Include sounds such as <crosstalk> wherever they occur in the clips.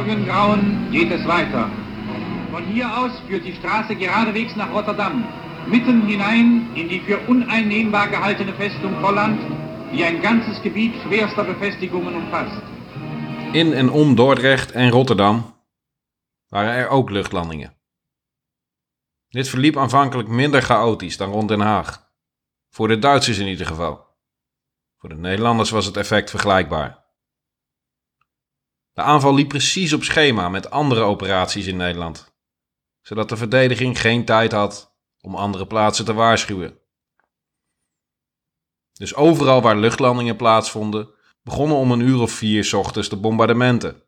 Morgengrauen geht es weiter. Von hier aus führt die Straße geradewegs nach Rotterdam, mitten hinein in die für uneinnehmbar gehaltene Festung Holland, die ein ganzes Gebiet schwerster Befestigungen umfasst. In en om Dordrecht en Rotterdam waren er ook luchtlandingen. Dit verliep aanvankelijk minder chaotisch dan rond Den Haag. Voor de Duitsers in ieder geval. Voor de Nederlanders was het effect vergelijkbaar. De aanval liep precies op schema met andere operaties in Nederland, zodat de verdediging geen tijd had om andere plaatsen te waarschuwen. Dus overal waar luchtlandingen plaatsvonden, begonnen om een uur of vier ochtends de bombardementen.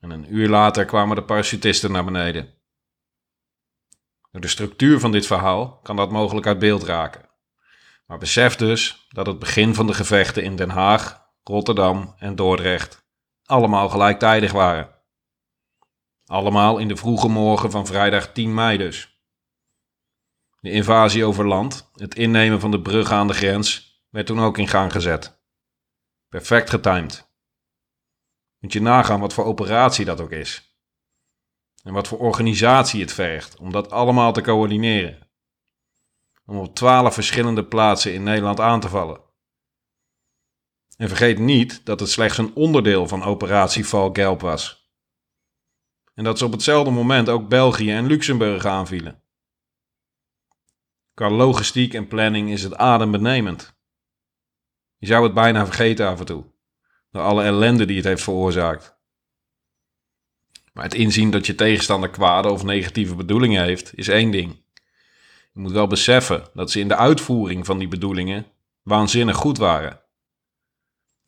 En een uur later kwamen de parachutisten naar beneden. Door de structuur van dit verhaal kan dat mogelijk uit beeld raken. Maar besef dus dat het begin van de gevechten in Den Haag, Rotterdam en Dordrecht allemaal gelijktijdig waren. Allemaal in de vroege morgen van vrijdag 10 mei dus. De invasie over land, het innemen van de brug aan de grens, werd toen ook in gang gezet. Perfect getimed. Moet je nagaan wat voor operatie dat ook is. En wat voor organisatie het vergt om dat allemaal te coördineren. Om op twaalf verschillende plaatsen in Nederland aan te vallen. En vergeet niet dat het slechts een onderdeel van operatie Valgelb was. En dat ze op hetzelfde moment ook België en Luxemburg aanvielen. Qua logistiek en planning is het adembenemend. Je zou het bijna vergeten af en toe, door alle ellende die het heeft veroorzaakt. Maar het inzien dat je tegenstander kwade of negatieve bedoelingen heeft, is één ding. Je moet wel beseffen dat ze in de uitvoering van die bedoelingen waanzinnig goed waren.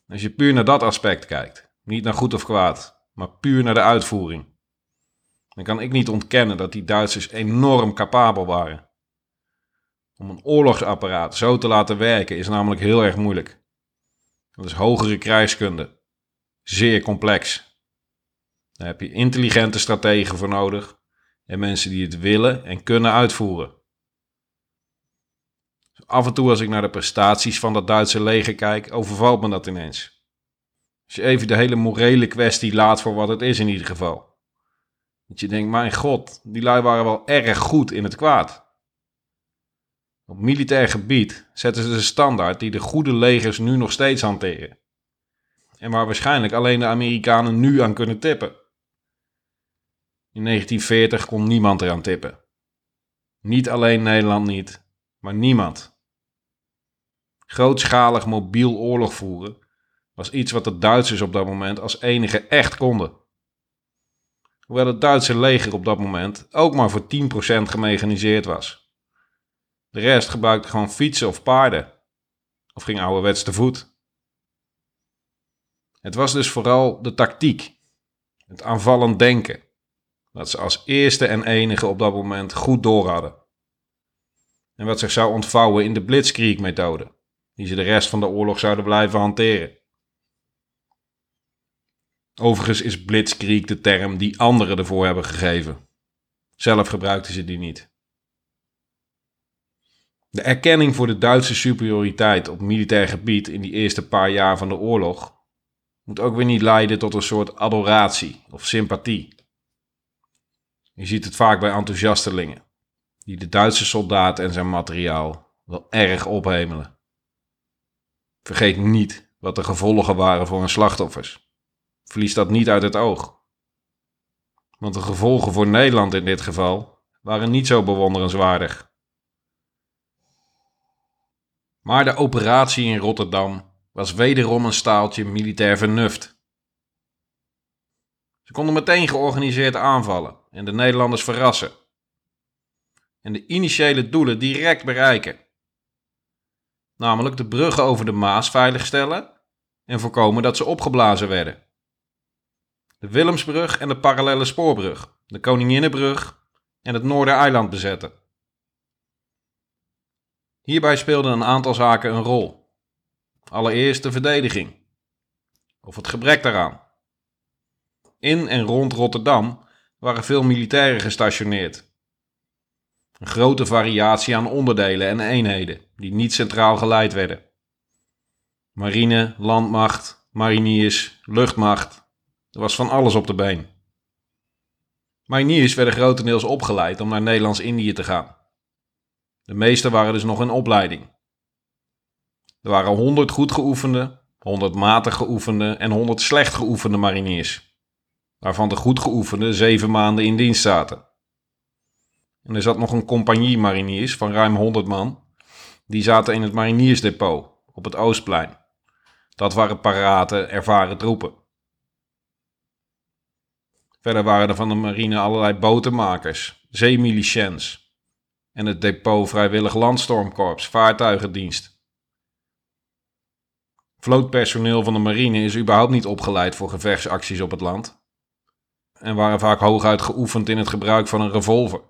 Als je puur naar dat aspect kijkt, niet naar goed of kwaad, maar puur naar de uitvoering, dan kan ik niet ontkennen dat die Duitsers enorm capabel waren. Om een oorlogsapparaat zo te laten werken is namelijk heel erg moeilijk. Dat is hogere krijgskunde. Zeer complex. Daar heb je intelligente strategen voor nodig en mensen die het willen en kunnen uitvoeren. Af en toe als ik naar de prestaties van dat Duitse leger kijk, overvalt me dat ineens. Als je even de hele morele kwestie laat voor wat het is in ieder geval. Dat je denkt, mijn god, die lui waren wel erg goed in het kwaad. Op militair gebied zetten ze de standaard die de goede legers nu nog steeds hanteren. En waar waarschijnlijk alleen de Amerikanen nu aan kunnen tippen. In 1940 kon niemand eraan tippen. Niet alleen Nederland niet, maar niemand. Grootschalig mobiel oorlog voeren was iets wat de Duitsers op dat moment als enige echt konden. Hoewel het Duitse leger op dat moment ook maar voor 10% gemechaniseerd was. De rest gebruikte gewoon fietsen of paarden. Of ging ouderwets te voet. Het was dus vooral de tactiek. Het aanvallend denken. Dat ze als eerste en enige op dat moment goed door hadden. En wat zich zou ontvouwen in de Blitzkrieg-methode, die ze de rest van de oorlog zouden blijven hanteren. Overigens is Blitzkrieg de term die anderen ervoor hebben gegeven. Zelf gebruikten ze die niet. De erkenning voor de Duitse superioriteit op militair gebied in die eerste paar jaar van de oorlog moet ook weer niet leiden tot een soort adoratie of sympathie. Je ziet het vaak bij enthousiastelingen, die de Duitse soldaat en zijn materiaal wel erg ophemelen. Vergeet niet wat de gevolgen waren voor hun slachtoffers. Verlies dat niet uit het oog. Want de gevolgen voor Nederland in dit geval waren niet zo bewonderenswaardig. Maar de operatie in Rotterdam was wederom een staaltje militair vernuft. Ze konden meteen georganiseerd aanvallen en de Nederlanders verrassen. En de initiële doelen direct bereiken. Namelijk de bruggen over de Maas veiligstellen en voorkomen dat ze opgeblazen werden. De Willemsbrug en de parallele spoorbrug, de Koninginnenbrug en het Noordereiland bezetten. Hierbij speelden een aantal zaken een rol. Allereerst de verdediging, of het gebrek daaraan. In en rond Rotterdam waren veel militairen gestationeerd. Een grote variatie aan onderdelen en eenheden die niet centraal geleid werden. Marine, landmacht, mariniers, luchtmacht Er was van alles op de been. Mariniers werden grotendeels opgeleid om naar Nederlands-Indië te gaan. De meeste waren dus nog in opleiding. Er waren 100 goed geoefende, 100 matig geoefende en 100 slecht geoefende mariniers, waarvan de goed geoefende zeven maanden in dienst zaten. En er zat nog een compagnie mariniers van ruim 100 man, die zaten in het mariniersdepot op het Oostplein. Dat waren parate, ervaren troepen. Verder waren er van de marine allerlei botenmakers, zeemiliciëns en het depot Vrijwillig Landstormkorps, vaartuigendienst. Vlootpersoneel van de marine is überhaupt niet opgeleid voor gevechtsacties op het land en waren vaak hooguit geoefend in het gebruik van een revolver.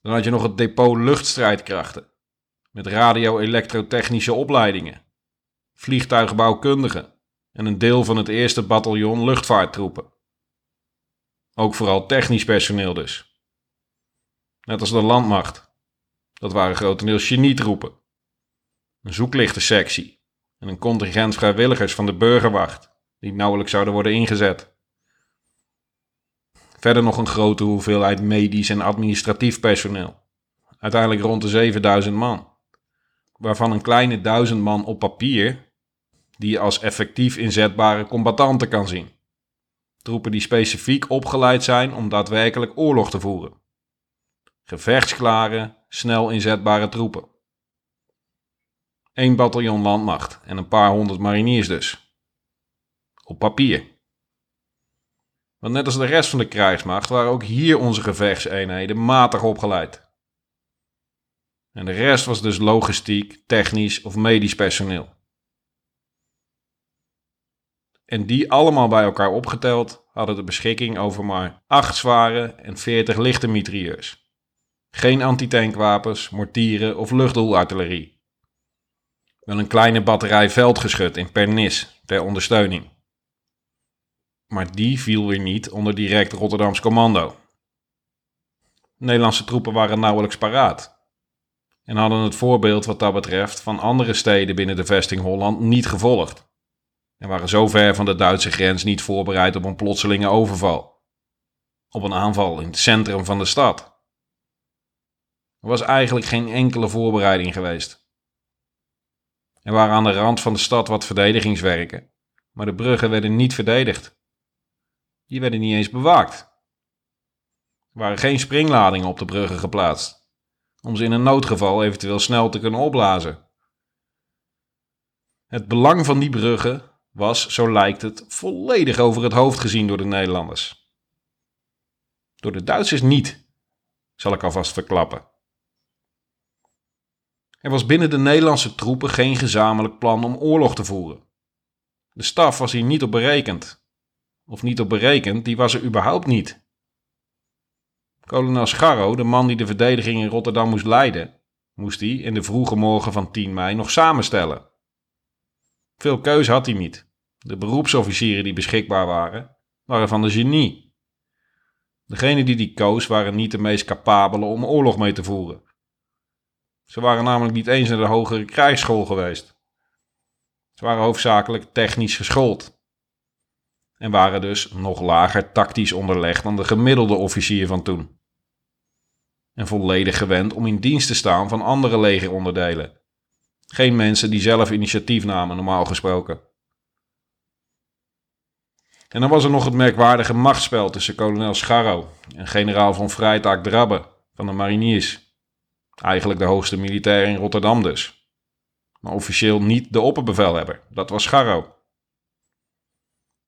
Dan had je nog het depot luchtstrijdkrachten met radio-elektrotechnische opleidingen, vliegtuigbouwkundigen en een deel van het eerste bataljon luchtvaarttroepen. Ook vooral technisch personeel dus. Net als de landmacht. Dat waren grotendeels genietroepen. Een zoeklichtensectie en een contingent vrijwilligers van de burgerwacht, die nauwelijks zouden worden ingezet. Verder nog een grote hoeveelheid medisch en administratief personeel. Uiteindelijk rond de 7000 man. Waarvan een kleine duizend man op papier die je als effectief inzetbare combattanten kan zien. Troepen die specifiek opgeleid zijn om daadwerkelijk oorlog te voeren. Gevechtsklare, snel inzetbare troepen. Eén bataljon landmacht en een paar honderd mariniers dus. Op papier. Want net als de rest van de krijgsmacht waren ook hier onze gevechtseenheden matig opgeleid. En de rest was dus logistiek, technisch of medisch personeel. En die allemaal bij elkaar opgeteld hadden de beschikking over maar 8 zware en 40 lichte mitrailleurs. Geen antitankwapens, mortieren of luchtdoelartillerie. Wel een kleine batterij veldgeschut in Pernis ter ondersteuning. Maar die viel weer niet onder direct Rotterdams commando. Nederlandse troepen waren nauwelijks paraat. En hadden het voorbeeld wat dat betreft van andere steden binnen de vesting Holland niet gevolgd en waren zo ver van de Duitse grens niet voorbereid op een plotselinge overval. Op een aanval in het centrum van de stad. Er was eigenlijk geen enkele voorbereiding geweest. Er waren aan de rand van de stad wat verdedigingswerken, maar de bruggen werden niet verdedigd. Die werden niet eens bewaakt. Er waren geen springladingen op de bruggen geplaatst, om ze in een noodgeval eventueel snel te kunnen opblazen. Het belang van die bruggen was, zo lijkt het, volledig over het hoofd gezien door de Nederlanders. Door de Duitsers niet, zal ik alvast verklappen. Er was binnen de Nederlandse troepen geen gezamenlijk plan om oorlog te voeren. De staf was hier niet op berekend. Of niet op berekend, die was er überhaupt niet. Kolonel Scharro, de man die de verdediging in Rotterdam moest leiden, moest hij in de vroege morgen van 10 mei nog samenstellen. Veel keus had hij niet. De beroepsofficieren die beschikbaar waren, waren van de genie. Degenen die die koos waren niet de meest capabelen om oorlog mee te voeren. Ze waren namelijk niet eens naar de hogere krijgsschool geweest. Ze waren hoofdzakelijk technisch geschoold. En waren dus nog lager tactisch onderlegd dan de gemiddelde officier van toen. En volledig gewend om in dienst te staan van andere legeronderdelen. Geen mensen die zelf initiatief namen, normaal gesproken. En dan was er nog het merkwaardige machtsspel tussen kolonel Scharro en generaal van Vrijtaak Drabbe van de mariniers. Eigenlijk de hoogste militair in Rotterdam dus. Maar officieel niet de opperbevelhebber, dat was Scharro.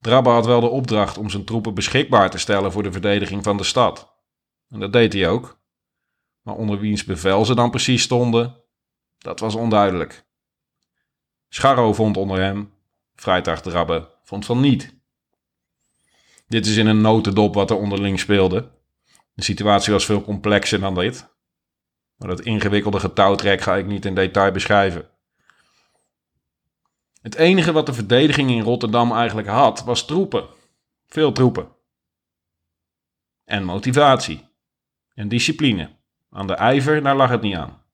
Drabbe had wel de opdracht om zijn troepen beschikbaar te stellen voor de verdediging van de stad. En dat deed hij ook. Maar onder wiens bevel ze dan precies stonden, dat was onduidelijk. Scharro vond onder hem, Vrijdag Drabbe vond van niet. Dit is in een notendop wat er onderling speelde. De situatie was veel complexer dan dit. Maar dat ingewikkelde getouwtrek ga ik niet in detail beschrijven. Het enige wat de verdediging in Rotterdam eigenlijk had, was troepen. Veel troepen. En motivatie. En discipline. Aan de ijver, daar lag het niet aan.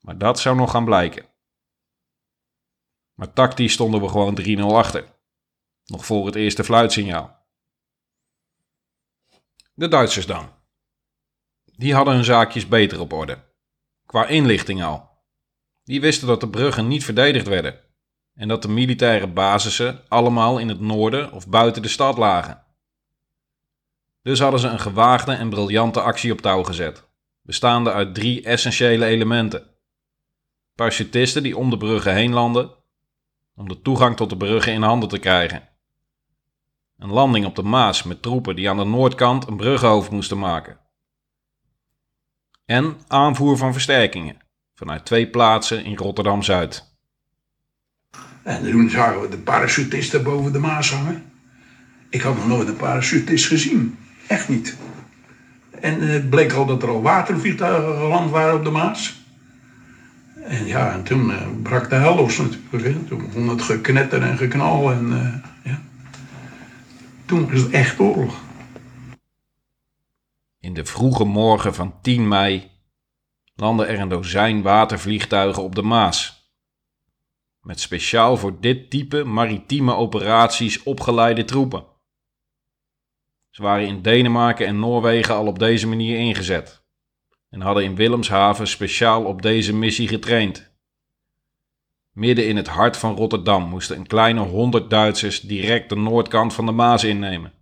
Maar dat zou nog gaan blijken. Maar tactisch stonden we gewoon 3-0 achter. nog voor het eerste fluitsignaal. De Duitsers dan. Die hadden hun zaakjes beter op orde. Qua inlichting al. Die wisten dat de bruggen niet verdedigd werden en dat de militaire basissen allemaal in het noorden of buiten de stad lagen. Dus hadden ze een gewaagde en briljante actie op touw gezet, bestaande uit drie essentiële elementen. Parachutisten die om de bruggen heen landen, om de toegang tot de bruggen in handen te krijgen. Een landing op de Maas met troepen die aan de noordkant een bruggenhoofd moesten maken. En aanvoer van versterkingen vanuit twee plaatsen in Rotterdam-Zuid. En toen zagen we de parachutisten boven de Maas hangen. Ik had nog nooit een parachutist gezien. Echt niet. En het bleek al dat er al watervliegtuigen geland waren op de Maas. En ja, en toen uh, brak de hel los natuurlijk. Toen begon het geknetter en geknal. En, uh, ja. Toen was het echt oorlog. In de vroege morgen van 10 mei landden er een dozijn watervliegtuigen op de Maas. Met speciaal voor dit type maritieme operaties opgeleide troepen. Ze waren in Denemarken en Noorwegen al op deze manier ingezet en hadden in Willemshaven speciaal op deze missie getraind. Midden in het hart van Rotterdam moesten een kleine honderd Duitsers direct de noordkant van de Maas innemen.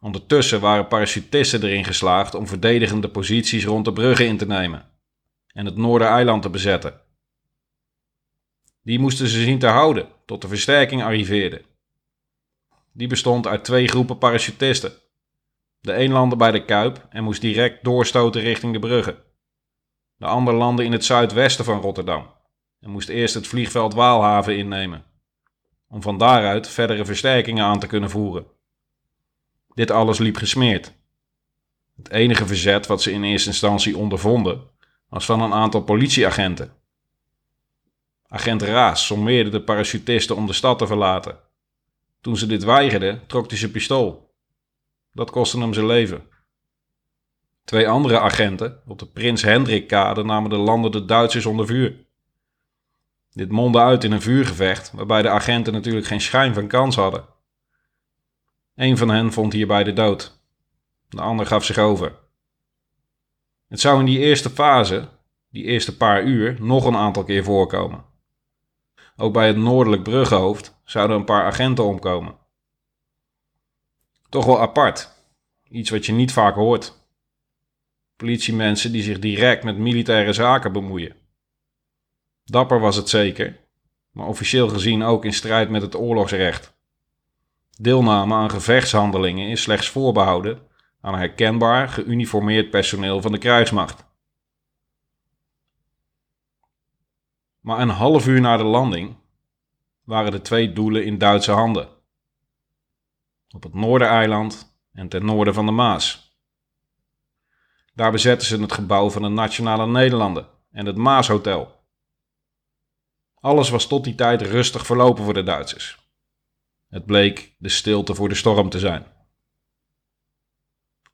Ondertussen waren parachutisten erin geslaagd om verdedigende posities rond de bruggen in te nemen en het Noordereiland te bezetten. Die moesten ze zien te houden tot de versterking arriveerde. Die bestond uit twee groepen parachutisten. De een landde bij de Kuip en moest direct doorstoten richting de bruggen. De ander landde in het zuidwesten van Rotterdam en moest eerst het vliegveld Waalhaven innemen, om van daaruit verdere versterkingen aan te kunnen voeren. Dit alles liep gesmeerd. Het enige verzet wat ze in eerste instantie ondervonden was van een aantal politieagenten. Agent Raas sommeerde de parachutisten om de stad te verlaten. Toen ze dit weigerden, trok hij zijn pistool. Dat kostte hem zijn leven. Twee andere agenten op de Prins Hendrikkade namen de landende Duitsers onder vuur. Dit mondde uit in een vuurgevecht, waarbij de agenten natuurlijk geen schijn van kans hadden. Een van hen vond hierbij de dood. De ander gaf zich over. Het zou in die eerste fase, die eerste paar uur, nog een aantal keer voorkomen. Ook bij het noordelijk bruggenhoofd zouden een paar agenten omkomen. Toch wel apart. Iets wat je niet vaak hoort. Politiemensen die zich direct met militaire zaken bemoeien. Dapper was het zeker, maar officieel gezien ook in strijd met het oorlogsrecht. Deelname aan gevechtshandelingen is slechts voorbehouden aan herkenbaar geuniformeerd personeel van de krijgsmacht. Maar een half uur na de landing waren de twee doelen in Duitse handen. Op het Noordereiland en ten noorden van de Maas. Daar bezetten ze het gebouw van de Nationale Nederlanden en het Maashotel. Alles was tot die tijd rustig verlopen voor de Duitsers. Het bleek de stilte voor de storm te zijn.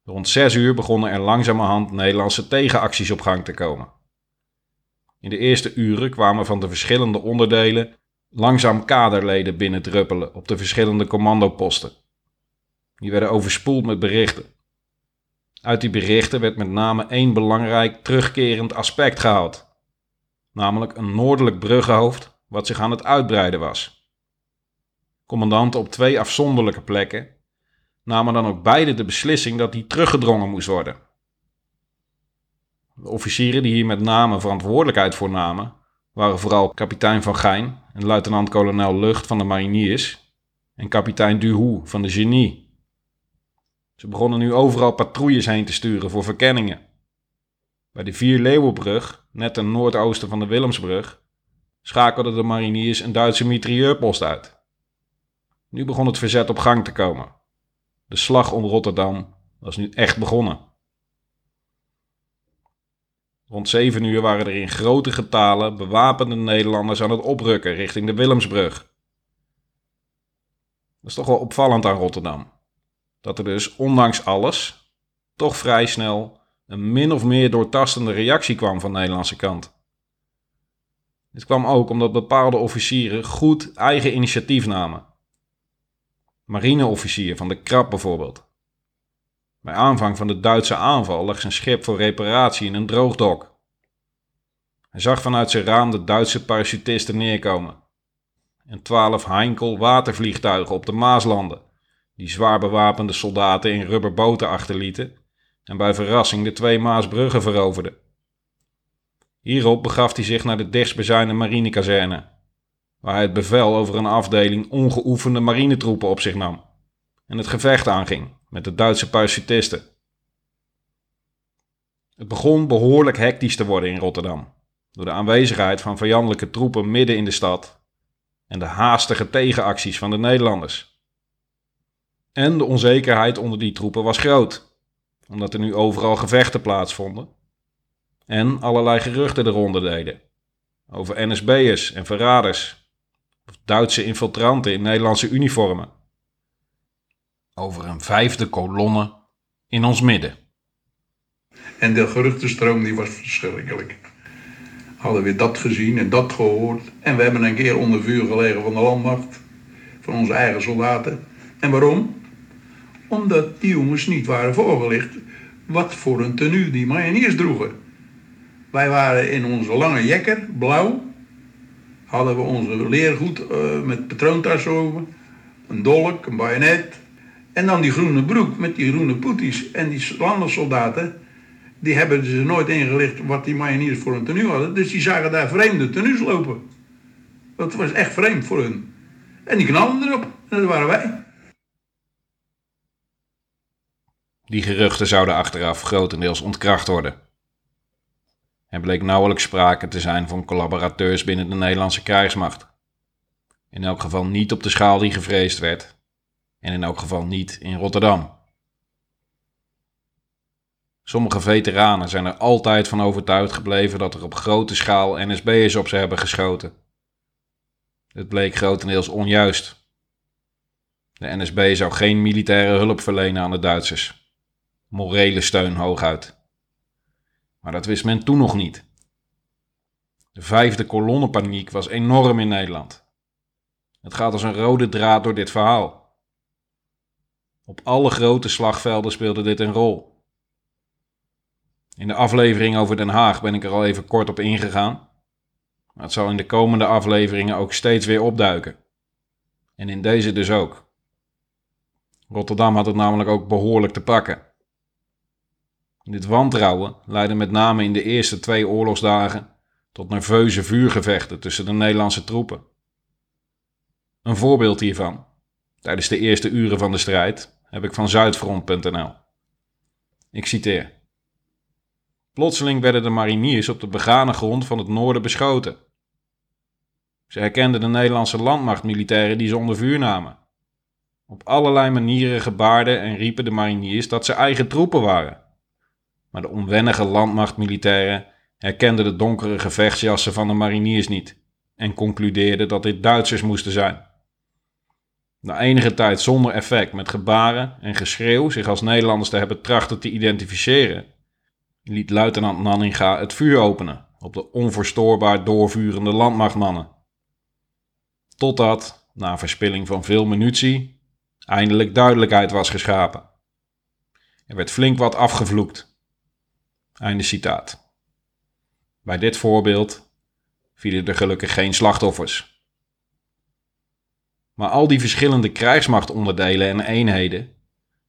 Rond zes uur begonnen er langzamerhand Nederlandse tegenacties op gang te komen. In de eerste uren kwamen van de verschillende onderdelen langzaam kaderleden binnendruppelen op de verschillende commandoposten. Die werden overspoeld met berichten. Uit die berichten werd met name één belangrijk terugkerend aspect gehaald, namelijk een noordelijk bruggenhoofd wat zich aan het uitbreiden was. Commandanten op twee afzonderlijke plekken namen dan ook beide de beslissing dat die teruggedrongen moest worden. De officieren die hier met name verantwoordelijkheid voor namen, waren vooral kapitein Van Gijn en luitenant-kolonel Lucht van de Mariniers en kapitein Duhoe van de Genie. Ze begonnen nu overal patrouilles heen te sturen voor verkenningen. Bij de Vier Leeuwenbrug, net ten noordoosten van de Willemsbrug, schakelden de mariniers een Duitse mitrailleurpost uit. Nu begon het verzet op gang te komen. De slag om Rotterdam was nu echt begonnen. Rond 7 uur waren er in grote getalen bewapende Nederlanders aan het oprukken richting de Willemsbrug. Dat is toch wel opvallend aan Rotterdam. Dat er dus ondanks alles toch vrij snel een min of meer doortastende reactie kwam van de Nederlandse kant. Dit kwam ook omdat bepaalde officieren goed eigen initiatief namen marineofficier van de Krab bijvoorbeeld. Bij aanvang van de Duitse aanval lag zijn schip voor reparatie in een droogdok. Hij zag vanuit zijn raam de Duitse parachutisten neerkomen en twaalf Heinkel watervliegtuigen op de Maas landen, die zwaar bewapende soldaten in rubberboten achterlieten en bij verrassing de twee Maasbruggen veroverden. Hierop begaf hij zich naar de dichtstbijzijnde marinekazerne, waar hij het bevel over een afdeling ongeoefende marinetroepen op zich nam en het gevecht aanging met de Duitse parachutisten. Het begon behoorlijk hectisch te worden in Rotterdam, door de aanwezigheid van vijandelijke troepen midden in de stad en de haastige tegenacties van de Nederlanders. En de onzekerheid onder die troepen was groot, omdat er nu overal gevechten plaatsvonden en allerlei geruchten de ronde deden over NSB'ers en verraders, of Duitse infiltranten in Nederlandse uniformen, over een vijfde kolonne in ons midden. En de geruchtenstroom die was verschrikkelijk. Hadden we dat gezien en dat gehoord. En we hebben een keer onder vuur gelegen van de landmacht. Van onze eigen soldaten. En waarom? Omdat die jongens niet waren voorgelicht wat voor een tenue die mariniers droegen. Wij waren in onze lange jekker, blauw. Hadden we onze leergoed uh, met patroontas over. Een dolk, een bajonet. En dan die groene broek met die groene poeties. En die landensoldaten, die hebben ze nooit ingelicht wat die mariniers voor een tenue hadden. Dus die zagen daar vreemde tenues lopen. Dat was echt vreemd voor hun. En die knalden erop. En dat waren wij. Die geruchten zouden achteraf grotendeels ontkracht worden. Er bleek nauwelijks sprake te zijn van collaborateurs binnen de Nederlandse krijgsmacht. In elk geval niet op de schaal die gevreesd werd. En in elk geval niet in Rotterdam. Sommige veteranen zijn er altijd van overtuigd gebleven dat er op grote schaal NSB'ers op ze hebben geschoten. Het bleek grotendeels onjuist. De NSB zou geen militaire hulp verlenen aan de Duitsers. Morele steun hooguit. Maar dat wist men toen nog niet. De vijfde kolonnenpaniek was enorm in Nederland. Het gaat als een rode draad door dit verhaal. Op alle grote slagvelden speelde dit een rol. In de aflevering over Den Haag ben ik er al even kort op ingegaan. Maar het zal in de komende afleveringen ook steeds weer opduiken. En in deze dus ook. Rotterdam had het namelijk ook behoorlijk te pakken. Dit wantrouwen leidde met name in de eerste twee oorlogsdagen tot nerveuze vuurgevechten tussen de Nederlandse troepen. Een voorbeeld hiervan, tijdens de eerste uren van de strijd, heb ik van Zuidfront.nl. Ik citeer. Plotseling werden de mariniers op de begane grond van het noorden beschoten. Ze herkenden de Nederlandse landmachtmilitairen die ze onder vuur namen. Op allerlei manieren gebaarden en riepen de mariniers dat ze eigen troepen waren. Maar de onwennige landmachtmilitairen herkenden de donkere gevechtsjassen van de mariniers niet en concludeerden dat dit Duitsers moesten zijn. Na enige tijd zonder effect met gebaren en geschreeuw zich als Nederlanders te hebben trachten te identificeren, liet luitenant Nanninga het vuur openen op de onverstoorbaar doorvurende landmachtmannen. Totdat, na verspilling van veel munitie, eindelijk duidelijkheid was geschapen. Er werd flink wat afgevloekt. Einde citaat. Bij dit voorbeeld vielen er gelukkig geen slachtoffers. Maar al die verschillende krijgsmachtonderdelen en eenheden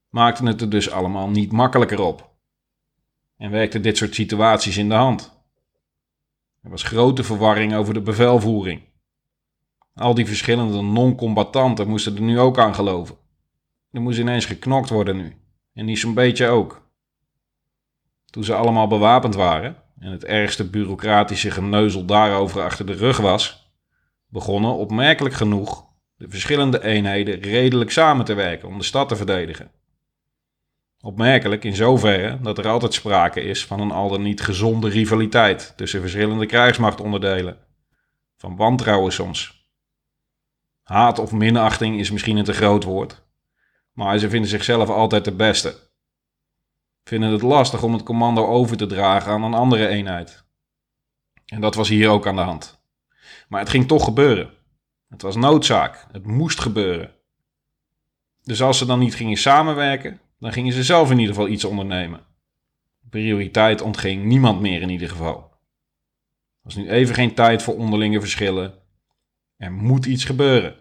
maakten het er dus allemaal niet makkelijker op en werkte dit soort situaties in de hand. Er was grote verwarring over de bevelvoering. Al die verschillende non-combattanten moesten er nu ook aan geloven. Er moest ineens geknokt worden nu. En niet zo'n beetje ook. Toen ze allemaal bewapend waren en het ergste bureaucratische geneuzel daarover achter de rug was, begonnen opmerkelijk genoeg de verschillende eenheden redelijk samen te werken om de stad te verdedigen. Opmerkelijk in zoverre dat er altijd sprake is van een al dan niet gezonde rivaliteit tussen verschillende krijgsmachtonderdelen. Van wantrouwen soms. Haat of minachting is misschien een te groot woord, maar ze vinden zichzelf altijd de beste. Vinden het lastig om het commando over te dragen aan een andere eenheid. En dat was hier ook aan de hand. Maar het ging toch gebeuren. Het was noodzaak, het moest gebeuren. Dus als ze dan niet gingen samenwerken, dan gingen ze zelf in ieder geval iets ondernemen. Prioriteit ontging niemand meer in ieder geval. Er was nu even geen tijd voor onderlinge verschillen. Er moet iets gebeuren.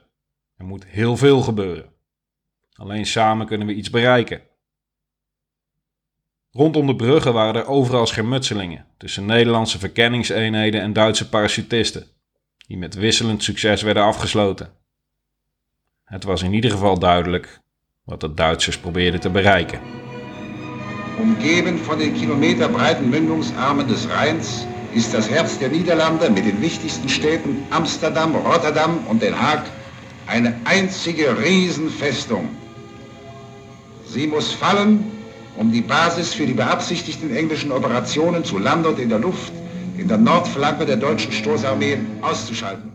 Er moet heel veel gebeuren. Alleen samen kunnen we iets bereiken. Rondom de bruggen waren er overal schermutselingen tussen Nederlandse verkenningseenheden en Duitse parachutisten, die met wisselend succes werden afgesloten. Het was in ieder geval duidelijk wat de Duitsers probeerden te bereiken. Umgeben von den kilometerbreiten Mündungsarmen des Rheins ist das Herz der Niederlande mit den wichtigsten Städten Amsterdam, Rotterdam und Den Haag eine einzige Riesenfestung. Sie muss fallen, um die Basis für die beabsichtigten englischen Operationen zu Land und in der Luft in der Nordflanke der deutschen Stoßarmee auszuschalten.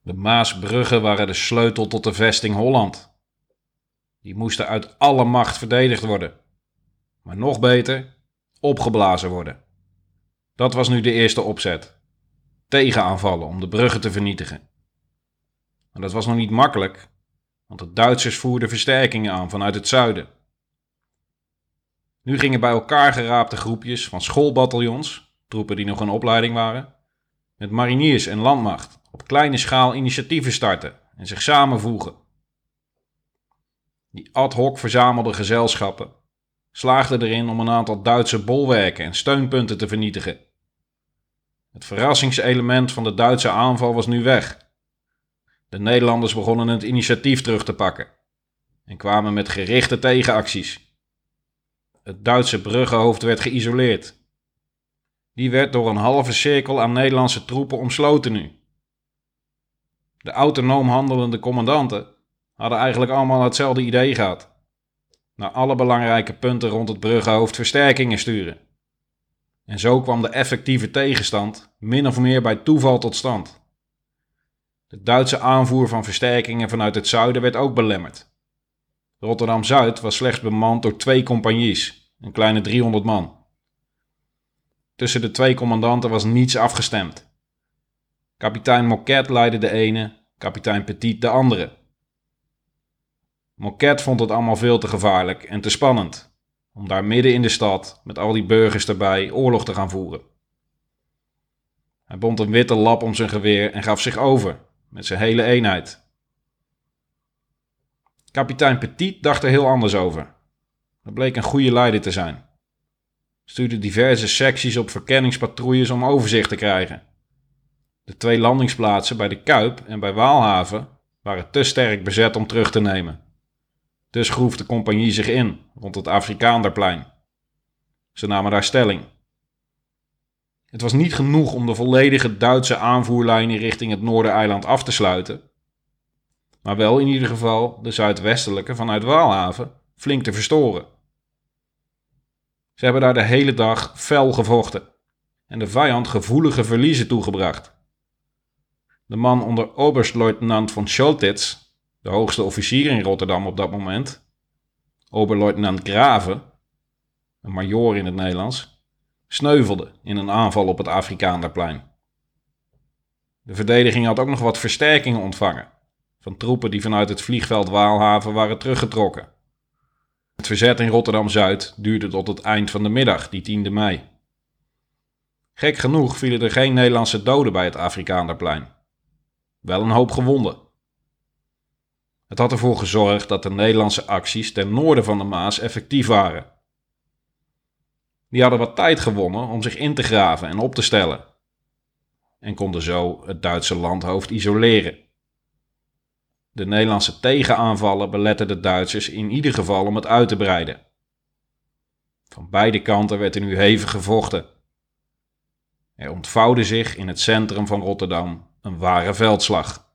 De Maasbruggen waren de sleutel tot de vesting Holland. Die moesten uit alle macht verdedigd worden. Maar nog beter, opgeblazen worden. Dat was nu de eerste opzet. Tegenaanvallen om de bruggen te vernietigen. Maar dat was nog niet makkelijk, want de Duitsers voerden versterkingen aan vanuit het zuiden. Nu gingen bij elkaar geraapte groepjes van schoolbataljons, troepen die nog in opleiding waren, met mariniers en landmacht op kleine schaal initiatieven starten en zich samenvoegen. Die ad hoc verzamelde gezelschappen slaagden erin om een aantal Duitse bolwerken en steunpunten te vernietigen. Het verrassingselement van de Duitse aanval was nu weg. De Nederlanders begonnen het initiatief terug te pakken en kwamen met gerichte tegenacties. Het Duitse bruggenhoofd werd geïsoleerd. Die werd door een halve cirkel aan Nederlandse troepen omsloten nu. De autonoom handelende commandanten hadden eigenlijk allemaal hetzelfde idee gehad. Naar alle belangrijke punten rond het bruggenhoofd versterkingen sturen. En zo kwam de effectieve tegenstand min of meer bij toeval tot stand. De Duitse aanvoer van versterkingen vanuit het zuiden werd ook belemmerd. Rotterdam-Zuid was slechts bemand door twee compagnies, een kleine 300 man. Tussen de twee commandanten was niets afgestemd. Kapitein Moquet leidde de ene, kapitein Petit de andere. Moquet vond het allemaal veel te gevaarlijk en te spannend om daar midden in de stad met al die burgers erbij oorlog te gaan voeren. Hij bond een witte lap om zijn geweer en gaf zich over met zijn hele eenheid. Kapitein Petit dacht er heel anders over. Dat bleek een goede leider te zijn. Stuurde diverse secties op verkenningspatrouilles om overzicht te krijgen. De twee landingsplaatsen bij de Kuip en bij Waalhaven waren te sterk bezet om terug te nemen. Dus groef de compagnie zich in rond het Afrikaanderplein. Ze namen daar stelling. Het was niet genoeg om de volledige Duitse aanvoerlijnen richting het Noordereiland af te sluiten, maar wel in ieder geval de zuidwestelijke vanuit Waalhaven flink te verstoren. Ze hebben daar de hele dag fel gevochten en de vijand gevoelige verliezen toegebracht. De man onder oberstluitenant von Scholtitz, de hoogste officier in Rotterdam op dat moment, oberluitenant Graven, een majoor in het Nederlands, sneuvelde in een aanval op het Afrikaanderplein. De verdediging had ook nog wat versterkingen ontvangen van troepen die vanuit het vliegveld Waalhaven waren teruggetrokken. Het verzet in Rotterdam-Zuid duurde tot het eind van de middag, die 10e mei. Gek genoeg vielen er geen Nederlandse doden bij het Afrikaanderplein. Wel een hoop gewonden. Het had ervoor gezorgd dat de Nederlandse acties ten noorden van de Maas effectief waren. Die hadden wat tijd gewonnen om zich in te graven en op te stellen. En konden zo het Duitse landhoofd isoleren. De Nederlandse tegenaanvallen beletten de Duitsers in ieder geval om het uit te breiden. Van beide kanten werd er nu hevig gevochten. Er ontvouwde zich in het centrum van Rotterdam een ware veldslag.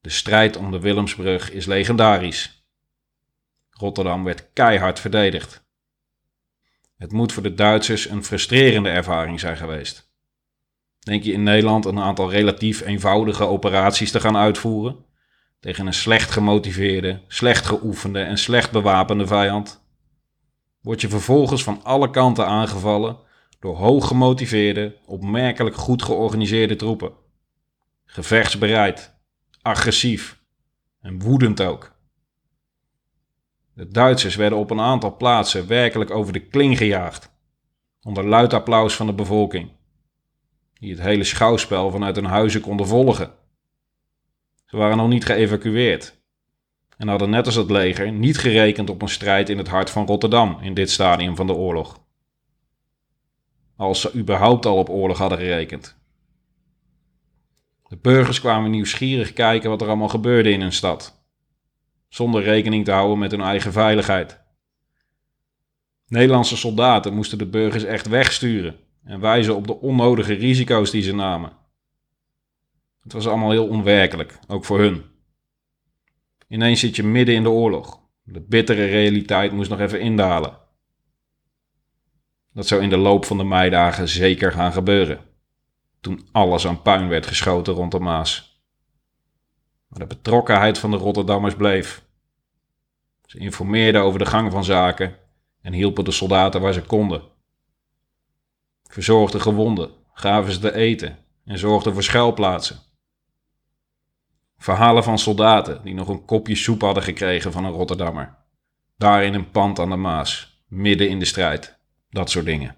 De strijd om de Willemsbrug is legendarisch. Rotterdam werd keihard verdedigd. Het moet voor de Duitsers een frustrerende ervaring zijn geweest. Denk je in Nederland een aantal relatief eenvoudige operaties te gaan uitvoeren? Tegen een slecht gemotiveerde, slecht geoefende en slecht bewapende vijand, word je vervolgens van alle kanten aangevallen door hoog gemotiveerde, opmerkelijk goed georganiseerde troepen. Gevechtsbereid, agressief En woedend ook. De Duitsers werden op een aantal plaatsen werkelijk over de kling gejaagd, onder luid applaus van de bevolking, die het hele schouwspel vanuit hun huizen konden volgen. Ze waren nog niet geëvacueerd en hadden net als het leger niet gerekend op een strijd in het hart van Rotterdam in dit stadium van de oorlog. Als ze überhaupt al op oorlog hadden gerekend. De burgers kwamen nieuwsgierig kijken wat er allemaal gebeurde in hun stad zonder rekening te houden met hun eigen veiligheid. Nederlandse soldaten moesten de burgers echt wegsturen en wijzen op de onnodige risico's die ze namen. Het was allemaal heel onwerkelijk, ook voor hun. Ineens zit je midden in de oorlog. De bittere realiteit moest nog even indalen. Dat zou in de loop van de meidagen zeker gaan gebeuren. Toen alles aan puin werd geschoten rond de Maas. Maar de betrokkenheid van de Rotterdammers bleef. Ze informeerden over de gang van zaken en hielpen de soldaten waar ze konden. Verzorgden gewonden, gaven ze te eten en zorgden voor schuilplaatsen. Verhalen van soldaten die nog een kopje soep hadden gekregen van een Rotterdammer. Daar in een pand aan de Maas, midden in de strijd. Dat soort dingen.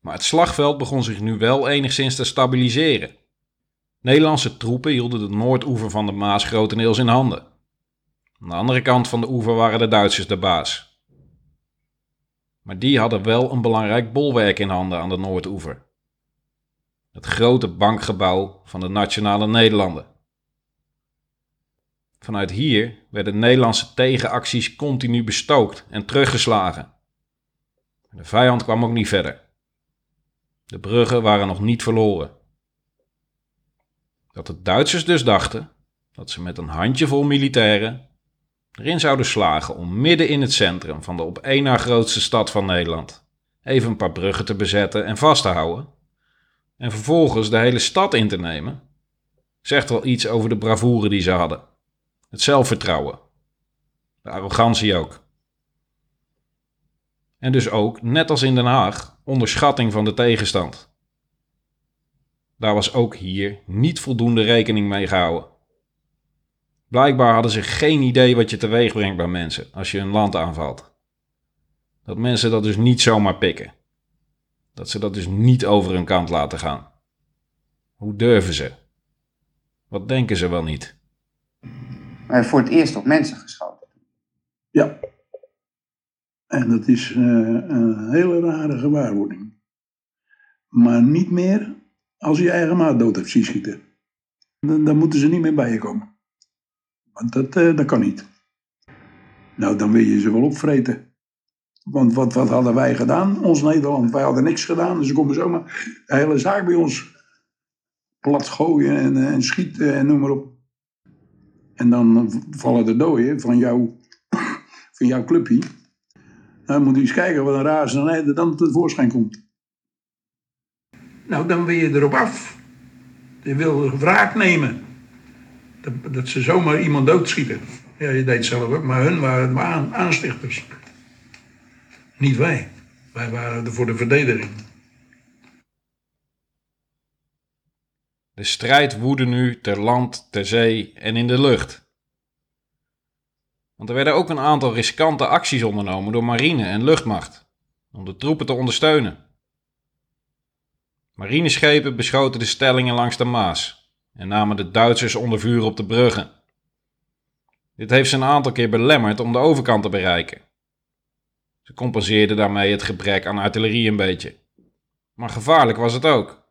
Maar het slagveld begon zich nu wel enigszins te stabiliseren. Nederlandse troepen hielden de noordoever van de Maas grotendeels in handen. Aan de andere kant van de oever waren de Duitsers de baas. Maar die hadden wel een belangrijk bolwerk in handen aan de Noordoever. Het grote bankgebouw van de Nationale Nederlanden. Vanuit hier werden Nederlandse tegenacties continu bestookt en teruggeslagen. De vijand kwam ook niet verder. De bruggen waren nog niet verloren. Dat de Duitsers dus dachten dat ze met een handjevol militairen erin zouden slagen om midden in het centrum van de op één na grootste stad van Nederland even een paar bruggen te bezetten en vast te houden, en vervolgens de hele stad in te nemen, zegt wel iets over de bravoure die ze hadden. Het zelfvertrouwen. De arrogantie ook. En dus ook, net als in Den Haag, onderschatting van de tegenstand. Daar was ook hier niet voldoende rekening mee gehouden. Blijkbaar hadden ze geen idee wat je teweeg brengt bij mensen als je een land aanvalt. Dat mensen dat dus niet zomaar pikken. Dat ze dat dus niet over hun kant laten gaan. Hoe durven ze? Wat denken ze wel niet? Maar voor het eerst op mensen geschoten. Ja. En dat is uh, een hele rare gewaarwording. Maar niet meer als je eigen maat dood hebt zien schieten. Dan, dan moeten ze niet meer bij je komen. Want dat, uh, dat kan niet. Nou, dan wil je ze wel opvreten. Want wat, wat hadden wij gedaan, ons Nederland? Wij hadden niks gedaan, dus ze komen zomaar de hele zaak bij ons plat gooien en, eh, en schieten en noem maar op. En dan vallen de doden van, jou, <clears throat> van jouw clubje. Dan moet je eens kijken wat een razernij er dan tevoorschijn komt. Nou, dan wil je erop af. Je wil wraak nemen. Dat, dat ze zomaar iemand doodschieten. Ja, je deed het zelf ook, maar hun waren aan, aanstichters. Niet wij. Wij waren er voor de verdediging. De strijd woedde nu ter land, ter zee en in de lucht. Want er werden ook een aantal riskante acties ondernomen door marine en luchtmacht om de troepen te ondersteunen. Marineschepen beschoten de stellingen langs de Maas en namen de Duitsers onder vuur op de bruggen. Dit heeft ze een aantal keer belemmerd om de overkant te bereiken. Ze compenseerden daarmee het gebrek aan artillerie een beetje. Maar gevaarlijk was het ook.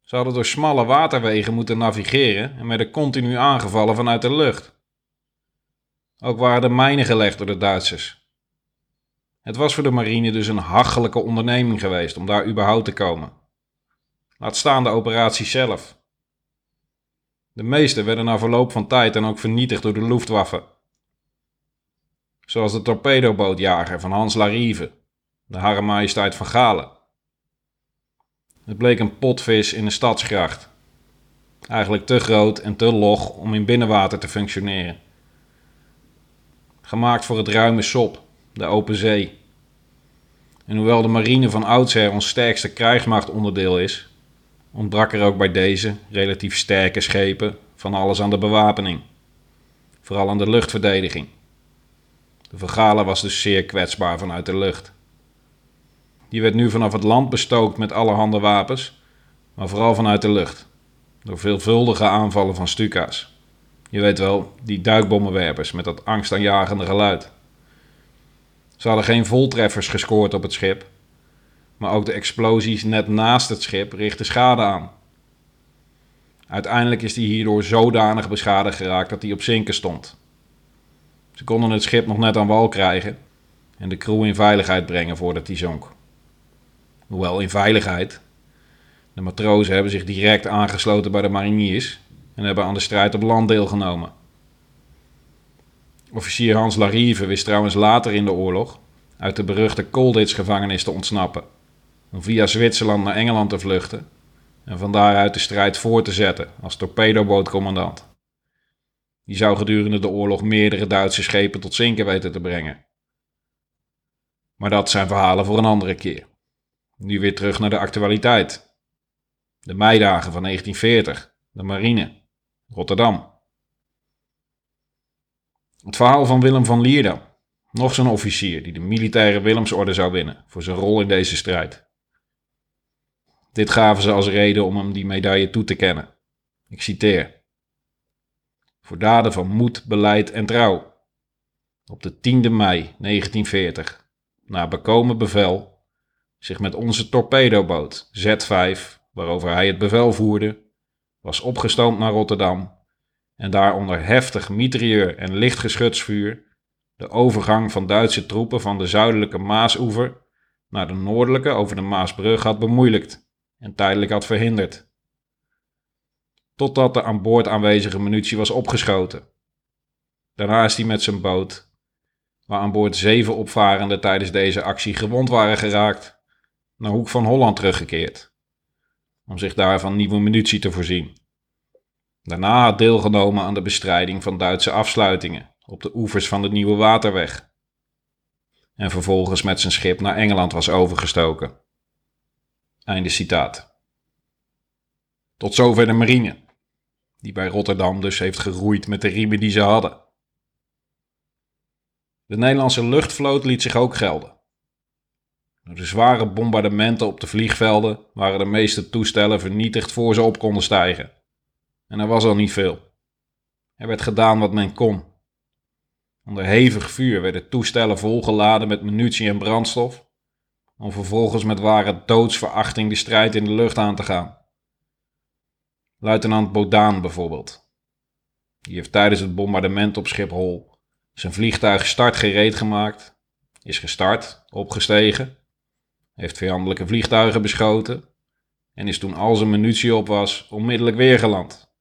Ze hadden door smalle waterwegen moeten navigeren en werden continu aangevallen vanuit de lucht. Ook waren er mijnen gelegd door de Duitsers. Het was voor de marine dus een hachelijke onderneming geweest om daar überhaupt te komen. Laat staan de operatie zelf. De meeste werden na verloop van tijd dan ook vernietigd door de Luftwaffe. Zoals de torpedobootjager van Hans Larive, de Hare Majesteit van Galen. Het bleek een potvis in een stadsgracht. Eigenlijk te groot en te log om in binnenwater te functioneren. Gemaakt voor het ruime sop, de open zee. En hoewel de marine van oudsher ons sterkste krijgsmachtonderdeel is, ontbrak er ook bij deze relatief sterke schepen van alles aan de bewapening, vooral aan de luchtverdediging. De Vergalen was dus zeer kwetsbaar vanuit de lucht. Die werd nu vanaf het land bestookt met allerhande wapens, maar vooral vanuit de lucht, door veelvuldige aanvallen van Stuka's. Je weet wel, die duikbommenwerpers met dat angstaanjagende geluid. Ze hadden geen voltreffers gescoord op het schip, maar ook de explosies net naast het schip richtten schade aan. Uiteindelijk is die hierdoor zodanig beschadigd geraakt dat hij op zinken stond. Ze konden het schip nog net aan wal krijgen en de crew in veiligheid brengen voordat hij zonk. Hoewel in veiligheid. De matrozen hebben zich direct aangesloten bij de mariniers en hebben aan de strijd op land deelgenomen. Officier Hans Larive wist trouwens later in de oorlog uit de beruchte Colditz-gevangenis te ontsnappen, om via Zwitserland naar Engeland te vluchten en van daaruit de strijd voor te zetten als torpedobootcommandant. Die zou gedurende de oorlog meerdere Duitse schepen tot zinken weten te brengen. Maar dat zijn verhalen voor een andere keer. Nu weer terug naar de actualiteit. De meidagen van 1940, de marine, Rotterdam. Het verhaal van Willem van Lierdam, nog zo'n officier die de militaire Willemsorde zou winnen voor zijn rol in deze strijd. Dit gaven ze als reden om hem die medaille toe te kennen. Ik citeer. Voor daden van moed, beleid en trouw. Op de 10e mei 1940, na bekomen bevel, zich met onze torpedoboot Z5, waarover hij het bevel voerde, was opgestoomd naar Rotterdam en daar onder heftig mitrailleur en lichtgeschutsvuur de overgang van Duitse troepen van de zuidelijke Maasoever naar de noordelijke over de Maasbrug had bemoeilijkt en tijdelijk had verhinderd. Totdat de aan boord aanwezige munitie was opgeschoten. Daarna is hij met zijn boot, waar aan boord zeven opvarenden tijdens deze actie gewond waren geraakt, naar Hoek van Holland teruggekeerd, om zich daar van nieuwe munitie te voorzien. Daarna had deelgenomen aan de bestrijding van Duitse afsluitingen op de oevers van de Nieuwe Waterweg. En vervolgens met zijn schip naar Engeland was overgestoken. Einde citaat. Tot zover de marine, die bij Rotterdam dus heeft geroeid met de riemen die ze hadden. De Nederlandse luchtvloot liet zich ook gelden. Door de zware bombardementen op de vliegvelden waren de meeste toestellen vernietigd voor ze op konden stijgen. En er was al niet veel. Er werd gedaan wat men kon. Onder hevig vuur werden toestellen volgeladen met munitie en brandstof, om vervolgens met ware doodsverachting de strijd in de lucht aan te gaan. Luitenant Bodaan bijvoorbeeld. Die heeft tijdens het bombardement op Schiphol zijn vliegtuig startgereed gemaakt, is gestart, opgestegen, heeft vijandelijke vliegtuigen beschoten en is toen al zijn munitie op was onmiddellijk weer geland.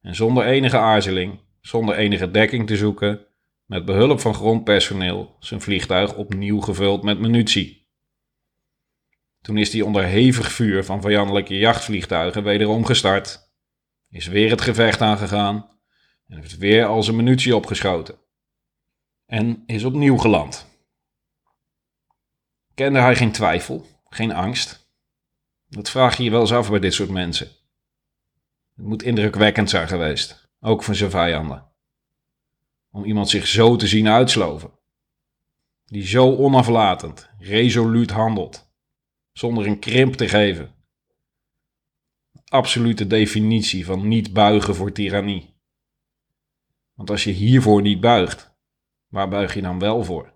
En zonder enige aarzeling, zonder enige dekking te zoeken, met behulp van grondpersoneel zijn vliegtuig opnieuw gevuld met munitie. Toen is hij onder hevig vuur van vijandelijke jachtvliegtuigen wederom gestart, is weer het gevecht aangegaan en heeft weer al zijn munitie opgeschoten. En is opnieuw geland. Kende hij geen twijfel, geen angst? Dat vraag je je wel eens af bij dit soort mensen. Het moet indrukwekkend zijn geweest, ook van zijn vijanden. Om iemand zich zo te zien uitsloven. Die zo onaflatend, resoluut handelt, zonder een krimp te geven. Absolute definitie van niet buigen voor tirannie. Want als je hiervoor niet buigt, waar buig je dan wel voor?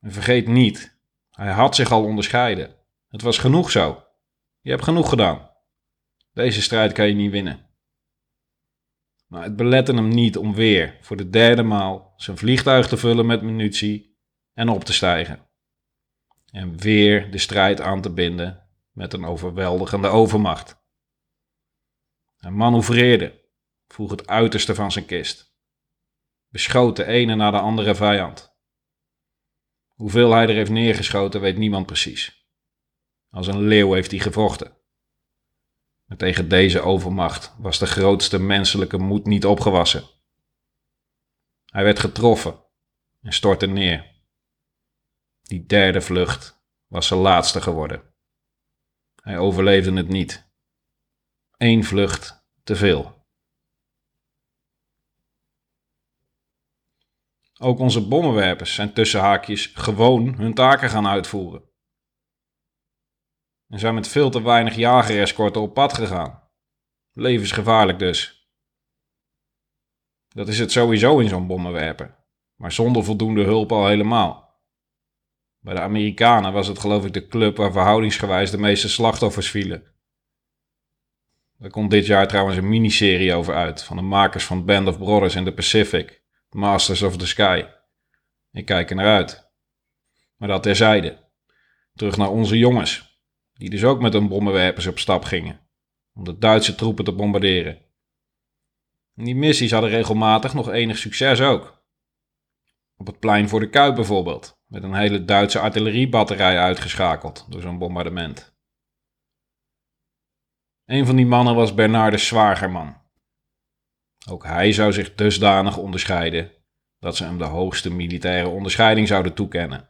En vergeet niet, hij had zich al onderscheiden. Het was genoeg zo. Je hebt genoeg gedaan. Deze strijd kan je niet winnen. Maar het belette hem niet om weer, voor de derde maal, zijn vliegtuig te vullen met munitie en op te stijgen. En weer de strijd aan te binden met een overweldigende overmacht. Hij manoeuvreerde, vroeg het uiterste van zijn kist. Beschoot de ene na de andere vijand. Hoeveel hij er heeft neergeschoten, weet niemand precies. Als een leeuw heeft hij gevochten. Maar tegen deze overmacht was de grootste menselijke moed niet opgewassen. Hij werd getroffen en stortte neer. Die derde vlucht was zijn laatste geworden. Hij overleefde het niet. Eén vlucht te veel. Ook onze bommenwerpers zijn tussen haakjes gewoon hun taken gaan uitvoeren. En zijn met veel te weinig jagerescorten op pad gegaan. Levensgevaarlijk dus. Dat is het sowieso in zo'n bommenwerper, maar zonder voldoende hulp al helemaal. Bij de Amerikanen was het geloof ik de club waar verhoudingsgewijs de meeste slachtoffers vielen. Er komt dit jaar trouwens een miniserie over uit van de makers van Band of Brothers in the Pacific, Masters of the Sky. Ik kijk er naar uit. Maar dat terzijde. Terug naar onze jongens, die dus ook met hun bommenwerpers op stap gingen, om de Duitse troepen te bombarderen. die missies hadden regelmatig nog enig succes ook. Op het plein voor de Kuip bijvoorbeeld, met een hele Duitse artilleriebatterij uitgeschakeld door zo'n bombardement. Een van die mannen was Bernardus Zwagerman. Ook hij zou zich dusdanig onderscheiden dat ze hem de hoogste militaire onderscheiding zouden toekennen.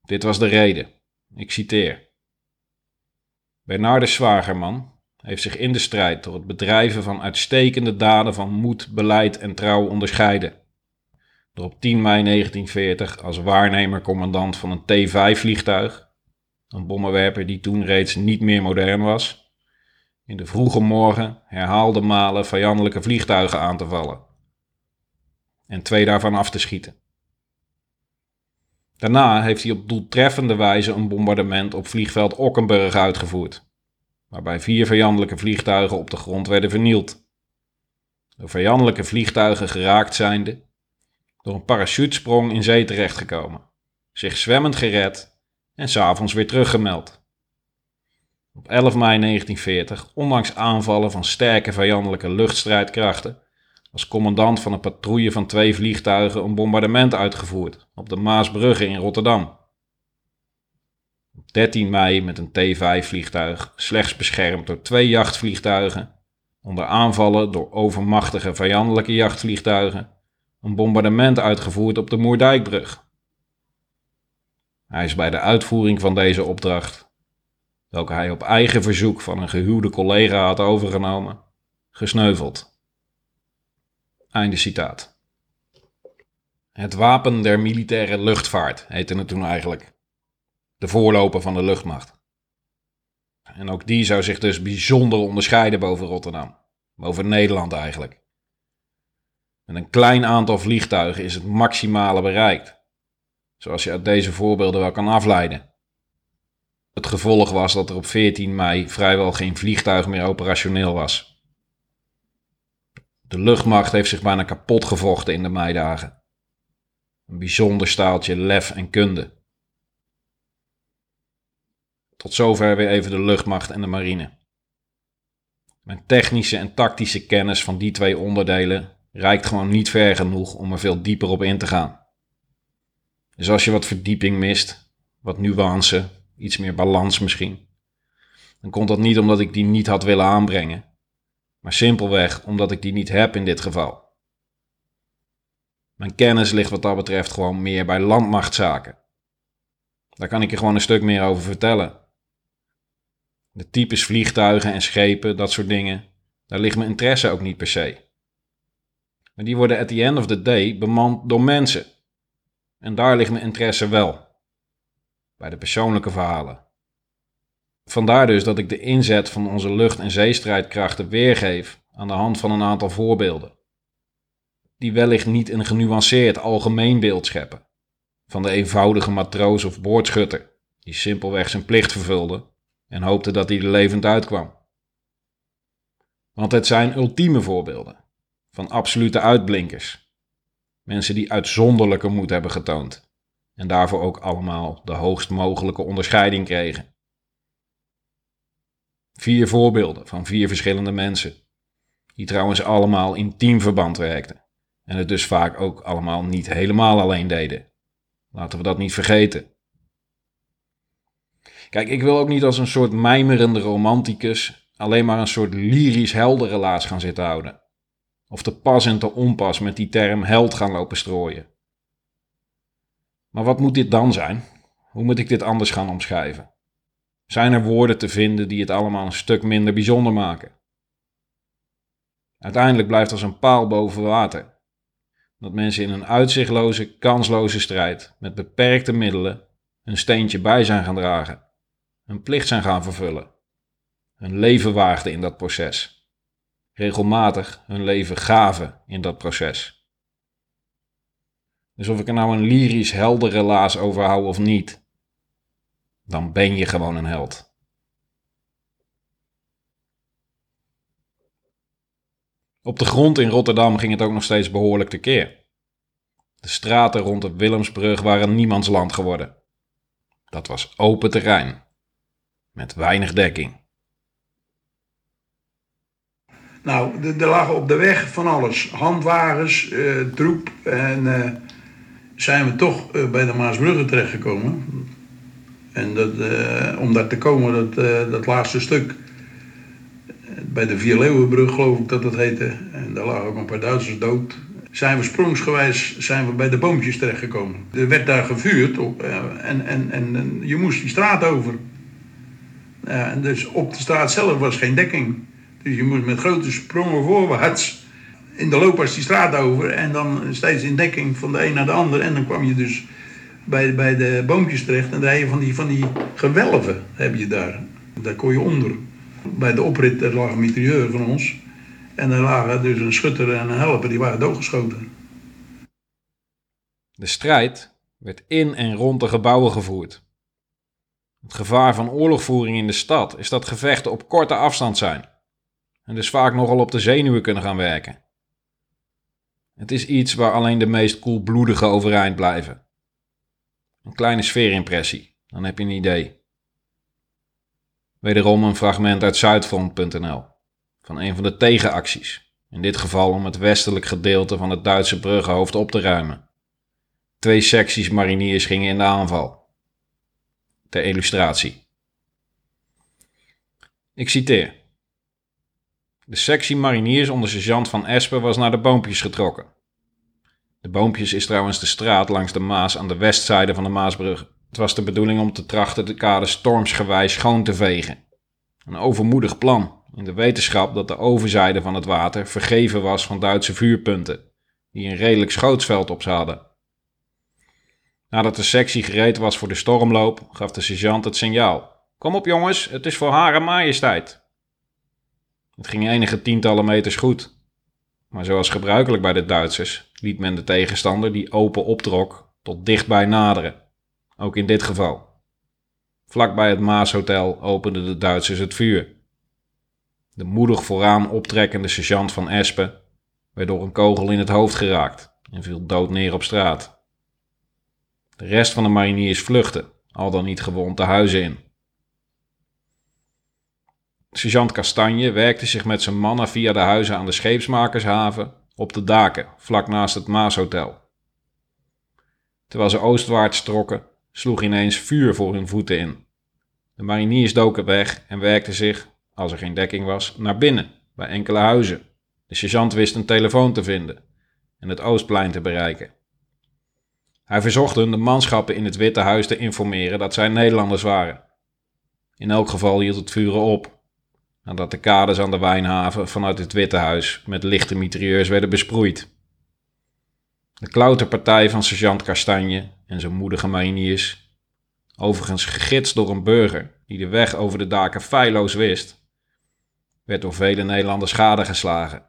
Dit was de reden. Ik citeer. Bernardus Zwagerman heeft zich in de strijd door het bedrijven van uitstekende daden van moed, beleid en trouw onderscheiden. Op 10 mei 1940 als waarnemer-commandant van een T-5-vliegtuig een bommenwerper die toen reeds niet meer modern was, in de vroege morgen herhaalde malen vijandelijke vliegtuigen aan te vallen en twee daarvan af te schieten. Daarna heeft hij op doeltreffende wijze een bombardement op vliegveld Ockenburg uitgevoerd, waarbij vier vijandelijke vliegtuigen op de grond werden vernield. De vijandelijke vliegtuigen geraakt zijnde, door een parachutesprong in zee terechtgekomen, zich zwemmend gered en s'avonds weer teruggemeld. Op 11 mei 1940, ondanks aanvallen van sterke vijandelijke luchtstrijdkrachten, was commandant van een patrouille van twee vliegtuigen een bombardement uitgevoerd op de Maasbrugge in Rotterdam. Op 13 mei met een T-5-vliegtuig, slechts beschermd door twee jachtvliegtuigen, onder aanvallen door overmachtige vijandelijke jachtvliegtuigen, een bombardement uitgevoerd op de Moerdijkbrug. Hij is bij de uitvoering van deze opdracht, welke hij op eigen verzoek van een gehuwde collega had overgenomen, gesneuveld. Einde citaat. Het wapen der militaire luchtvaart heette het toen eigenlijk. De voorloper van de luchtmacht. En ook die zou zich dus bijzonder onderscheiden boven Rotterdam. Boven Nederland eigenlijk. Met een klein aantal vliegtuigen is het maximale bereikt zoals je uit deze voorbeelden wel kan afleiden. Het gevolg was dat er op 14 mei vrijwel geen vliegtuig meer operationeel was. De luchtmacht heeft zich bijna kapot gevochten in de meidagen. Een bijzonder staaltje lef en kunde. Tot zover weer even de luchtmacht en de marine. Mijn technische en tactische kennis van die twee onderdelen reikt gewoon niet ver genoeg om er veel dieper op in te gaan. Dus als je wat verdieping mist, wat nuance, iets meer balans misschien, dan komt dat niet omdat ik die niet had willen aanbrengen, maar simpelweg omdat ik die niet heb in dit geval. Mijn kennis ligt wat dat betreft gewoon meer bij landmachtzaken. Daar kan ik je gewoon een stuk meer over vertellen. De types vliegtuigen en schepen, dat soort dingen, daar ligt mijn interesse ook niet per se. Maar die worden at the end of the day bemand door mensen. En daar ligt mijn interesse wel. Bij de persoonlijke verhalen. Vandaar dus dat ik de inzet van onze lucht- en zeestrijdkrachten weergeef aan de hand van een aantal voorbeelden. Die wellicht niet een genuanceerd algemeen beeld scheppen. Van de eenvoudige matroos of boordschutter, die simpelweg zijn plicht vervulde en hoopte dat hij er levend uitkwam. Want het zijn ultieme voorbeelden van absolute uitblinkers Mensen die uitzonderlijke moed hebben getoond. En daarvoor ook allemaal de hoogst mogelijke onderscheiding kregen. Vier voorbeelden van vier verschillende mensen. Die trouwens allemaal in teamverband werkten. En het dus vaak ook allemaal niet helemaal alleen deden. Laten we dat niet vergeten. Kijk, ik wil ook niet als een soort mijmerende romanticus alleen maar een soort lyrisch heldenrelaas gaan zitten houden of te pas en te onpas met die term held gaan lopen strooien. Maar wat moet dit dan zijn? Hoe moet ik dit anders gaan omschrijven? Zijn er woorden te vinden die het allemaal een stuk minder bijzonder maken? Uiteindelijk blijft als een paal boven water dat mensen in een uitzichtloze, kansloze strijd met beperkte middelen een steentje bij zijn gaan dragen, een plicht zijn gaan vervullen, hun leven waagden in dat proces, regelmatig hun leven gaven in dat proces. Dus of ik er nou een lyrisch helder relaas over hou of niet, dan ben je gewoon een held. Op de grond in Rotterdam ging het ook nog steeds behoorlijk tekeer. De straten rond de Willemsbrug waren niemandsland geworden. Dat was open terrein, met weinig dekking. Nou, er lagen op de weg van alles. Handwagens, eh, troep. En eh, zijn we toch eh, bij de Maasbrugge terechtgekomen. En dat, om daar te komen, dat, dat laatste stuk. Bij de Vierleeuwenbrug geloof ik dat het heette. En daar lagen ook een paar Duitsers dood. Zijn we sprongsgewijs zijn we bij de boompjes terechtgekomen. Er werd daar gevuurd op, en, en, en, je moest die straat over. Dus op de straat zelf was geen dekking. Dus je moest met grote sprongen voorwaarts in de loopers die straat over. En dan steeds in dekking van de een naar de ander. En dan kwam je dus bij, bij de boompjes terecht. En daar heb je van die, van die gewelven heb je daar. Daar kon je onder. Bij de oprit daar lag een mitrailleur van ons. En daar lagen dus een schutter en een helper, die waren doodgeschoten. De strijd werd in en rond de gebouwen gevoerd. Het gevaar van oorlogvoering in de stad is dat gevechten op korte afstand zijn en dus vaak nogal op de zenuwen kunnen gaan werken. Het is iets waar alleen de meest koelbloedigen overeind blijven. Een kleine sfeerimpressie, dan heb je een idee. Wederom een fragment uit Zuidfront.nl van een van de tegenacties, in dit geval om het westelijk gedeelte van het Duitse bruggenhoofd op te ruimen. Twee secties mariniers gingen in de aanval. Ter illustratie. Ik citeer. De sectie mariniers onder sergeant van Espen was naar de boompjes getrokken. De boompjes is trouwens de straat langs de Maas aan de westzijde van de Maasbrug. Het was de bedoeling om te trachten de kade stormsgewijs schoon te vegen. Een overmoedig plan, in de wetenschap dat de overzijde van het water vergeven was van Duitse vuurpunten, die een redelijk schootsveld op ze hadden. Nadat de sectie gereed was voor de stormloop, gaf de sergeant het signaal. Kom op jongens, het is voor Hare Majesteit. Het ging enige tientallen meters goed. Maar zoals gebruikelijk bij de Duitsers, liet men de tegenstander die open optrok tot dichtbij naderen. Ook in dit geval. Vlakbij het Maashotel openden de Duitsers het vuur. De moedig vooraan optrekkende sergeant van Espen werd door een kogel in het hoofd geraakt en viel dood neer op straat. De rest van de mariniers vluchtte, al dan niet gewond de huizen in. Sergeant Kastanje werkte zich met zijn mannen via de huizen aan de scheepsmakershaven op de daken, vlak naast het Maashotel. Terwijl ze oostwaarts trokken, sloeg ineens vuur voor hun voeten in. De mariniers doken weg en werkten zich, als er geen dekking was, naar binnen, bij enkele huizen. De sergeant wist een telefoon te vinden en het Oostplein te bereiken. Hij verzocht hun de manschappen in het Witte Huis te informeren dat zij Nederlanders waren. In elk geval hield het vuren op, nadat de kades aan de Wijnhaven vanuit het Witte Huis met lichte mitrailleurs werden besproeid. De klauterpartij van sergeant Kastanje en zijn moedige mariniers, overigens gegidst door een burger die de weg over de daken feilloos wist, werd door vele Nederlanders schadegeslagen.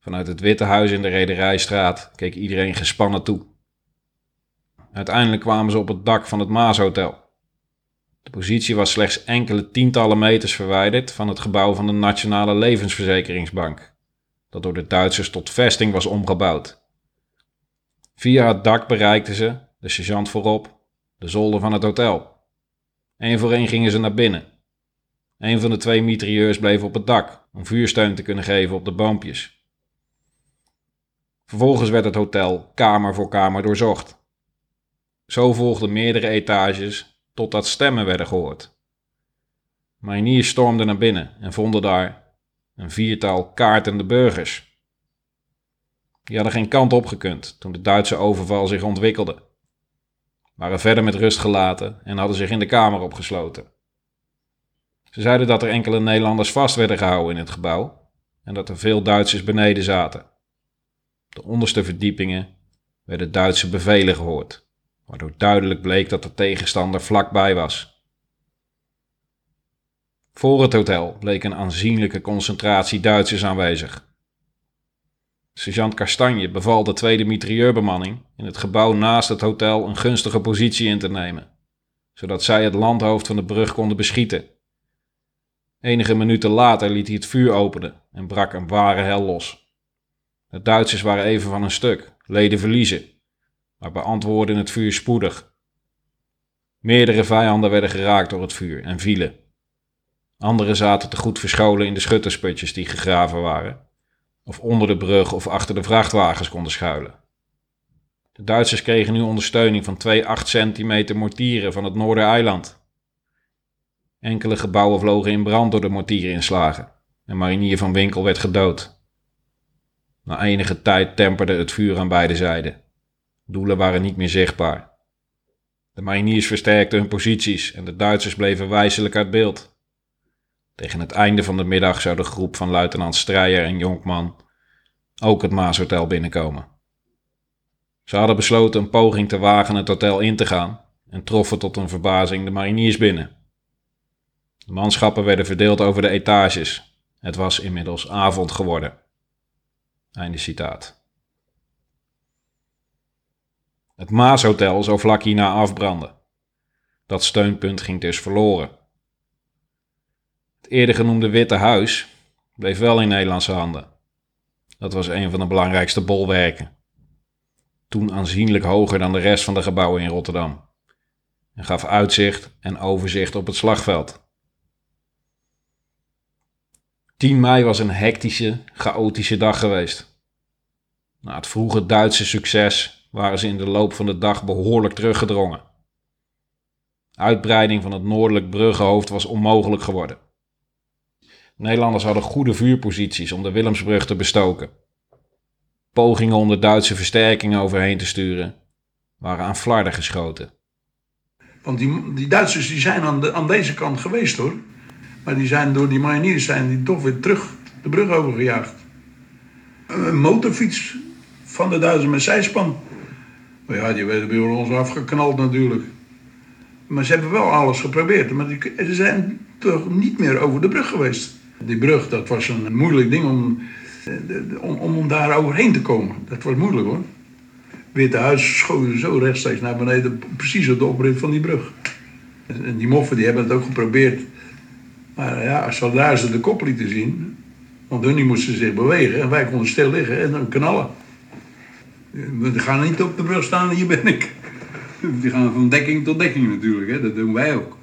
Vanuit het Witte Huis in de Rederijstraat keek iedereen gespannen toe. Uiteindelijk kwamen ze op het dak van het Maashotel. De positie was slechts enkele tientallen meters verwijderd van het gebouw van de Nationale Levensverzekeringsbank, dat door de Duitsers tot vesting was omgebouwd. Via het dak bereikten ze, de sergeant voorop, de zolder van het hotel. Eén voor één gingen ze naar binnen. Een van de twee mitrailleurs bleef op het dak om vuursteun te kunnen geven op de boompjes. Vervolgens werd het hotel kamer voor kamer doorzocht. Zo volgden meerdere etages totdat stemmen werden gehoord. Mariniers stormden naar binnen en vonden daar een viertal kaartende burgers. Die hadden geen kant op gekund toen de Duitse overval zich ontwikkelde. Waren verder met rust gelaten en hadden zich in de kamer opgesloten. Ze zeiden dat er enkele Nederlanders vast werden gehouden in het gebouw en dat er veel Duitsers beneden zaten. De onderste verdiepingen werden Duitse bevelen gehoord, waardoor duidelijk bleek dat de tegenstander vlakbij was. Voor het hotel bleek een aanzienlijke concentratie Duitsers aanwezig. Sergeant Kastanje beval de tweede mitrailleurbemanning in het gebouw naast het hotel een gunstige positie in te nemen, zodat zij het landhoofd van de brug konden beschieten. Enige minuten later liet hij het vuur openen en brak een ware hel los. De Duitsers waren even van een stuk, leden verliezen, maar beantwoordden het vuur spoedig. Meerdere vijanden werden geraakt door het vuur en vielen. Anderen zaten te goed verscholen in de schuttersputjes die gegraven waren, of onder de brug of achter de vrachtwagens konden schuilen. De Duitsers kregen nu ondersteuning van twee 8 centimeter mortieren van het Noordereiland. Enkele gebouwen vlogen in brand door de mortierinslagen en marinier van Winkel werd gedood. Na enige tijd temperde het vuur aan beide zijden. Doelen waren niet meer zichtbaar. De mariniers versterkten hun posities en de Duitsers bleven wijselijk uit beeld. Tegen het einde van de middag zou de groep van luitenant Strijer en Jonkman ook het Maashotel binnenkomen. Ze hadden besloten een poging te wagen het hotel in te gaan en troffen tot een verbazing de mariniers binnen. De manschappen werden verdeeld over de etages. Het was inmiddels avond geworden. Einde citaat. Het Maashotel zou vlak hierna afbranden. Dat steunpunt ging dus verloren. Het eerder genoemde Witte Huis bleef wel in Nederlandse handen. Dat was een van de belangrijkste bolwerken. Toen aanzienlijk hoger dan de rest van de gebouwen in Rotterdam. En gaf uitzicht en overzicht op het slagveld. 10 mei was een hectische, chaotische dag geweest. Na het vroege Duitse succes waren ze in de loop van de dag behoorlijk teruggedrongen. Uitbreiding van het noordelijk bruggenhoofd was onmogelijk geworden. Nederlanders hadden goede vuurposities om de Willemsbrug te bestoken. Pogingen om de Duitse versterkingen overheen te sturen waren aan flarden geschoten. Want die, die Duitsers die zijn aan, aan deze kant geweest hoor. Maar die zijn door die mariniers zijn die toch weer terug de brug overgejaagd. Een motorfiets van de Duitsers met zijspan. Ja, die werden bij ons afgeknald natuurlijk. Maar ze hebben wel alles geprobeerd. Maar die, ze zijn toch niet meer over de brug geweest. Die brug, dat was een moeilijk ding om, om, om daar overheen te komen. Dat was moeilijk hoor. Witte Huis schoven zo rechtstreeks naar beneden, precies op de oprit van die brug. En die moffen die hebben het ook geprobeerd. Maar ja, als daar ze de kop lieten zien, want hun moesten zich bewegen en wij konden stil liggen en dan knallen. We gaan niet op de brug staan, hier ben ik. <laughs> Die gaan van dekking tot dekking natuurlijk, hè? dat doen wij ook.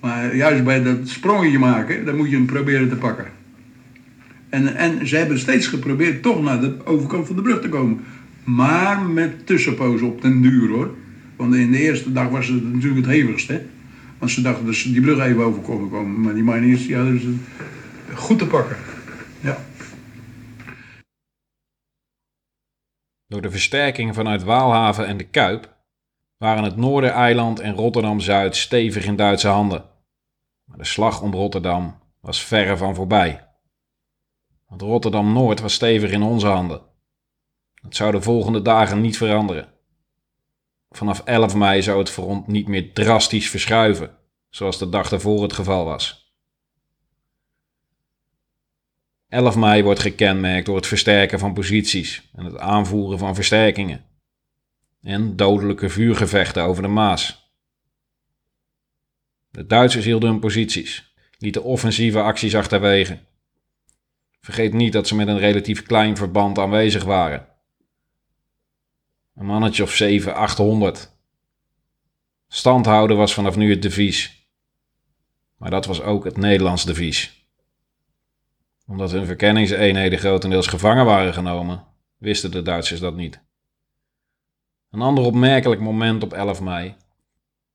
Maar juist bij dat sprongetje maken, dan moet je hem proberen te pakken. En, en ze hebben steeds geprobeerd toch naar de overkant van de brug te komen. Maar met tussenpozen op den duur hoor. Want in de eerste dag was het natuurlijk het hevigste. Want ze dachten dat ze die brug even over konden komen. Maar die mariniers die hadden ze goed te pakken. Ja. Door de versterking vanuit Waalhaven en de Kuip waren het Noordereiland en Rotterdam-Zuid stevig in Duitse handen. Maar de slag om Rotterdam was verre van voorbij. Want Rotterdam-Noord was stevig in onze handen. Dat zou de volgende dagen niet veranderen. Vanaf 11 mei zou het front niet meer drastisch verschuiven, zoals de dag daarvoor het geval was. 11 mei wordt gekenmerkt door het versterken van posities en het aanvoeren van versterkingen. En dodelijke vuurgevechten over de Maas. De Duitsers hielden hun posities, lieten offensieve acties achterwege. Vergeet niet dat ze met een relatief klein verband aanwezig waren. Een mannetje of 7, 800. Standhouden was vanaf nu het devies. Maar dat was ook het Nederlands devies. Omdat hun verkenningseenheden grotendeels gevangen waren genomen, wisten de Duitsers dat niet. Een ander opmerkelijk moment op 11 mei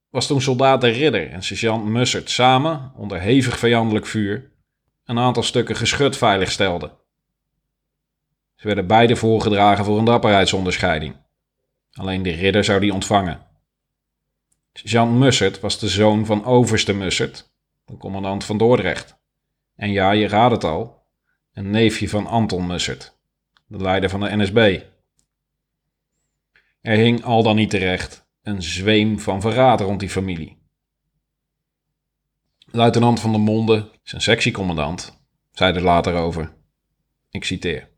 was toen soldaat de Ridder en sergeant Mussert samen, onder hevig vijandelijk vuur, een aantal stukken geschut veiligstelden. Ze werden beide voorgedragen voor een dapperheidsonderscheiding. Alleen de ridder zou die ontvangen. Jean Mussert was de zoon van overste Mussert de commandant van Dordrecht. En ja, je raadt het al, een neefje van Anton Mussert, de leider van de NSB. Er hing al dan niet terecht een zweem van verraad rond die familie. Luitenant van der Monde, zijn sectiecommandant, zei er later over. Ik citeer.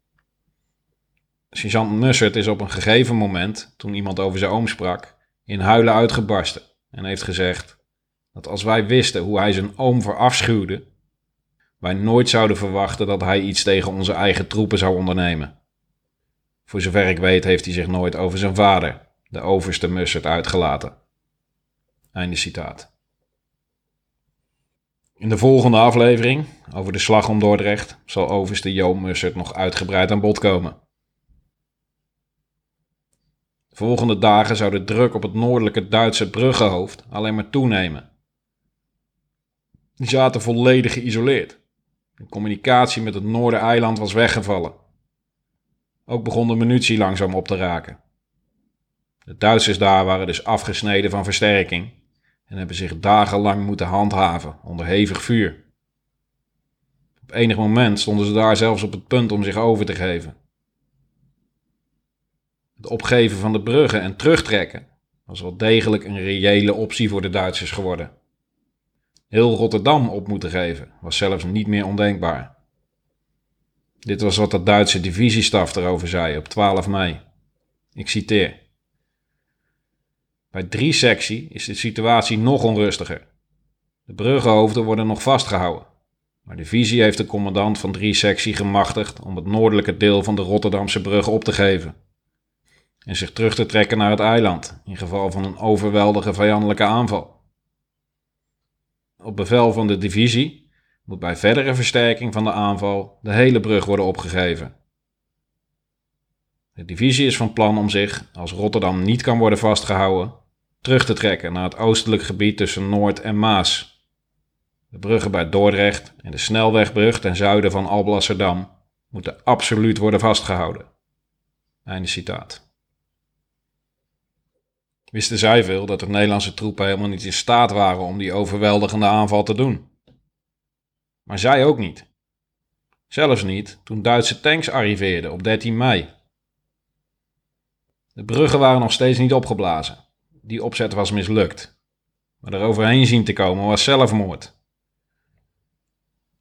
Sergeant Mussert is op een gegeven moment, toen iemand over zijn oom sprak, in huilen uitgebarsten en heeft gezegd dat als wij wisten hoe hij zijn oom verafschuwde, wij nooit zouden verwachten dat hij iets tegen onze eigen troepen zou ondernemen. Voor zover ik weet heeft hij zich nooit over zijn vader, de overste Mussert, uitgelaten. Einde citaat. In de volgende aflevering, over de slag om Dordrecht, zal overste Jo Mussert nog uitgebreid aan bod komen. De volgende dagen zou de druk op het noordelijke Duitse bruggenhoofd alleen maar toenemen. Die zaten volledig geïsoleerd. De communicatie met het Noordereiland was weggevallen. Ook begon de munitie langzaam op te raken. De Duitsers daar waren dus afgesneden van versterking en hebben zich dagenlang moeten handhaven onder hevig vuur. Op enig moment stonden ze daar zelfs op het punt om zich over te geven. Het opgeven van de bruggen en terugtrekken was wel degelijk een reële optie voor de Duitsers geworden. Heel Rotterdam op moeten geven was zelfs niet meer ondenkbaar. Dit was wat de Duitse divisiestaf erover zei op 12 mei. Ik citeer. Bij drie sectie is de situatie nog onrustiger. De bruggenhoofden worden nog vastgehouden. Maar de divisie heeft de commandant van drie sectie gemachtigd om het noordelijke deel van de Rotterdamse brug op te geven. En zich terug te trekken naar het eiland in geval van een overweldige vijandelijke aanval. Op bevel van de divisie moet bij verdere versterking van de aanval de hele brug worden opgegeven. De divisie is van plan om zich, als Rotterdam niet kan worden vastgehouden, terug te trekken naar het oostelijk gebied tussen Noord en Maas. De bruggen bij Dordrecht en de snelwegbrug ten zuiden van Alblasserdam moeten absoluut worden vastgehouden. Einde citaat. Wisten zij veel dat de Nederlandse troepen helemaal niet in staat waren om die overweldigende aanval te doen? Maar zij ook niet. Zelfs niet toen Duitse tanks arriveerden op 13 mei. De bruggen waren nog steeds niet opgeblazen. Die opzet was mislukt. Maar er overheen zien te komen was zelfmoord.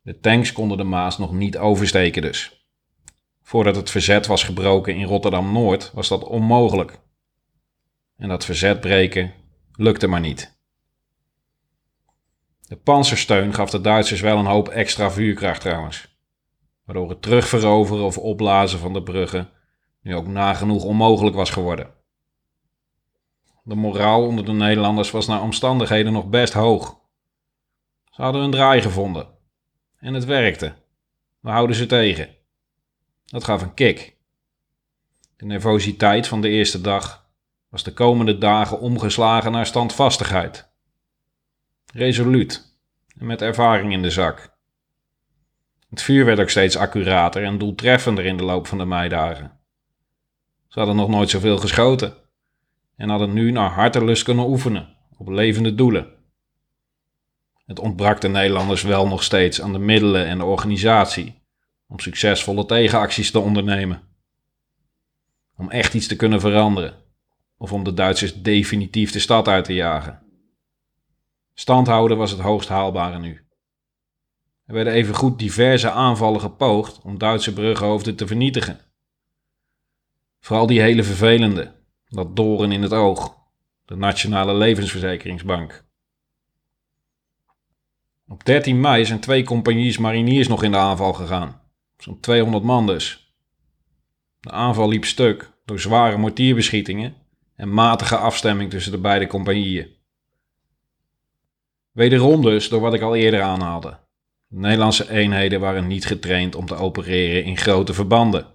De tanks konden de Maas nog niet oversteken dus. Voordat het verzet was gebroken in Rotterdam-Noord was dat onmogelijk. En dat verzet breken lukte maar niet. De panzersteun gaf de Duitsers wel een hoop extra vuurkracht trouwens. Waardoor het terugveroveren of opblazen van de bruggen nu ook nagenoeg onmogelijk was geworden. De moraal onder de Nederlanders was naar omstandigheden nog best hoog. Ze hadden een draai gevonden. En het werkte. We houden ze tegen. Dat gaf een kick. De nervositeit van de eerste dag was de komende dagen omgeslagen naar standvastigheid. Resoluut en met ervaring in de zak. Het vuur werd ook steeds accurater en doeltreffender in de loop van de meidagen. Ze hadden nog nooit zoveel geschoten en hadden nu naar hartelust kunnen oefenen op levende doelen. Het ontbrak de Nederlanders wel nog steeds aan de middelen en de organisatie om succesvolle tegenacties te ondernemen. Om echt iets te kunnen veranderen of om de Duitsers definitief de stad uit te jagen. Standhouden was het hoogst haalbare nu. Er werden evengoed diverse aanvallen gepoogd om Duitse bruggenhoofden te vernietigen. Vooral die hele vervelende, dat doren in het oog, de Nationale Levensverzekeringsbank. Op 13 mei zijn twee compagnies mariniers nog in de aanval gegaan, zo'n 200 man dus. De aanval liep stuk door zware mortierbeschietingen en matige afstemming tussen de beide compagnieën. Wederom dus door wat ik al eerder aanhaalde. De Nederlandse eenheden waren niet getraind om te opereren in grote verbanden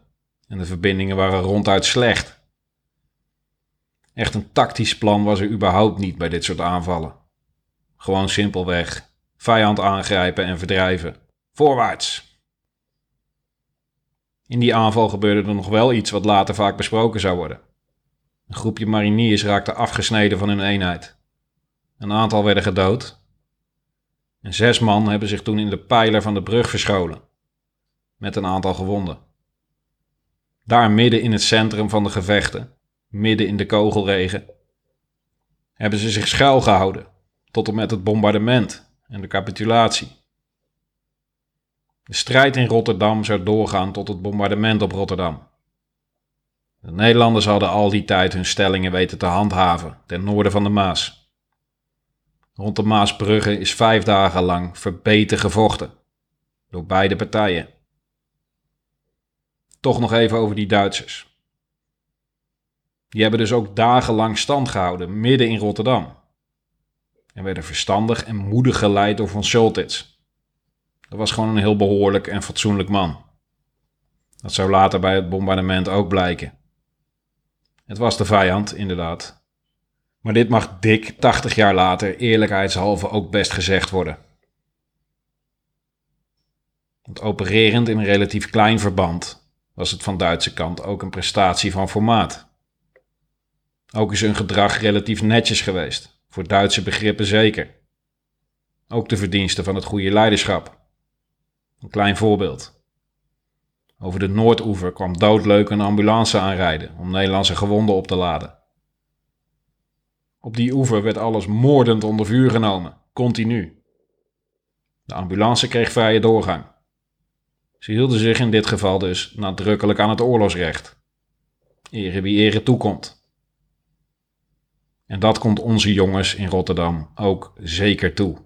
en de verbindingen waren ronduit slecht. Echt een tactisch plan was er überhaupt niet bij dit soort aanvallen. Gewoon simpelweg vijand aangrijpen en verdrijven. Voorwaarts! In die aanval gebeurde er nog wel iets wat later vaak besproken zou worden. Een groepje mariniers raakte afgesneden van hun eenheid. Een aantal werden gedood. En zes man hebben zich toen in de pijler van de brug verscholen, met een aantal gewonden. Daar midden in het centrum van de gevechten, midden in de kogelregen, hebben ze zich schuilgehouden tot en met het bombardement en de capitulatie. De strijd in Rotterdam zou doorgaan tot het bombardement op Rotterdam. De Nederlanders hadden al die tijd hun stellingen weten te handhaven ten noorden van de Maas. Rond de Maasbrugge is vijf dagen lang verbeten gevochten door beide partijen. Toch nog even over die Duitsers. Die hebben dus ook dagenlang stand gehouden midden in Rotterdam. En werden verstandig en moedig geleid door von Schultitz. Dat was gewoon een heel behoorlijk en fatsoenlijk man. Dat zou later bij het bombardement ook blijken. Het was de vijand, inderdaad. Maar dit mag dik 80 jaar later eerlijkheidshalve ook best gezegd worden. Want opererend in een relatief klein verband was het van Duitse kant ook een prestatie van formaat. Ook is hun gedrag relatief netjes geweest, voor Duitse begrippen zeker. Ook de verdiensten van het goede leiderschap. Een klein voorbeeld. Over de Noordoever kwam doodleuk een ambulance aanrijden om Nederlandse gewonden op te laden. Op die oever werd alles moordend onder vuur genomen, continu. De ambulance kreeg vrije doorgang. Ze hielden zich in dit geval dus nadrukkelijk aan het oorlogsrecht. Ere wie ere toekomt. En dat komt onze jongens in Rotterdam ook zeker toe.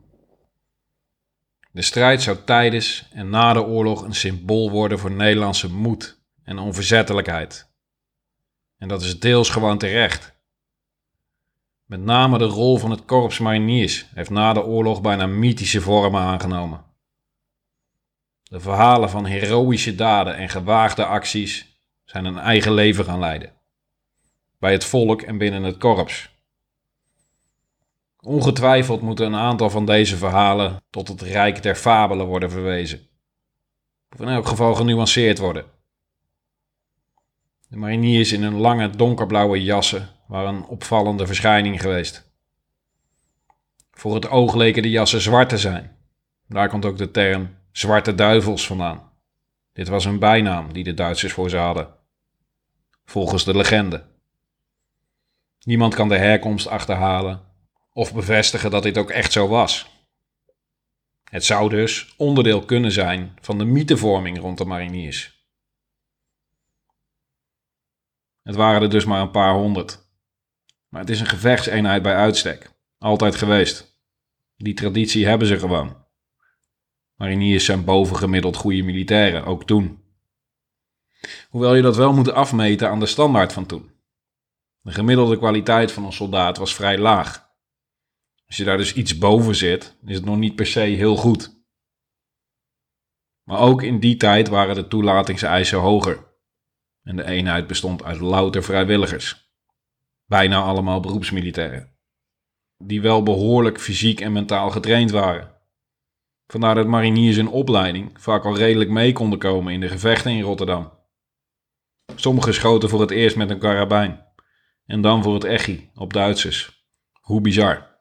De strijd zou tijdens en na de oorlog een symbool worden voor Nederlandse moed en onverzettelijkheid. En dat is deels gewoon terecht. Met name de rol van het korps mariniers heeft na de oorlog bijna mythische vormen aangenomen. De verhalen van heroïsche daden en gewaagde acties zijn een eigen leven gaan leiden. Bij het volk en binnen het korps. Ongetwijfeld moeten een aantal van deze verhalen tot het rijk der fabelen worden verwezen. Of in elk geval genuanceerd worden. De mariniers in hun lange donkerblauwe jassen waren een opvallende verschijning geweest. Voor het oog leken de jassen zwart te zijn. Daar komt ook de term zwarte duivels vandaan. Dit was een bijnaam die de Duitsers voor ze hadden. Volgens de legende. Niemand kan de herkomst achterhalen of bevestigen dat dit ook echt zo was. Het zou dus onderdeel kunnen zijn van de mythevorming rond de mariniers. Het waren er dus maar een paar honderd. Maar het is een gevechtseenheid bij uitstek. Altijd geweest. Die traditie hebben ze gewoon. Mariniers zijn bovengemiddeld goede militairen, ook toen. Hoewel je dat wel moet afmeten aan de standaard van toen. De gemiddelde kwaliteit van een soldaat was vrij laag. Als je daar dus iets boven zit, is het nog niet per se heel goed. Maar ook in die tijd waren de toelatingseisen hoger. En de eenheid bestond uit louter vrijwilligers. Bijna allemaal beroepsmilitairen. Die wel behoorlijk fysiek en mentaal getraind waren. Vandaar dat mariniers in opleiding vaak al redelijk mee konden komen in de gevechten in Rotterdam. Sommigen schoten voor het eerst met een karabijn. En dan voor het echi op Duitsers. Hoe bizar.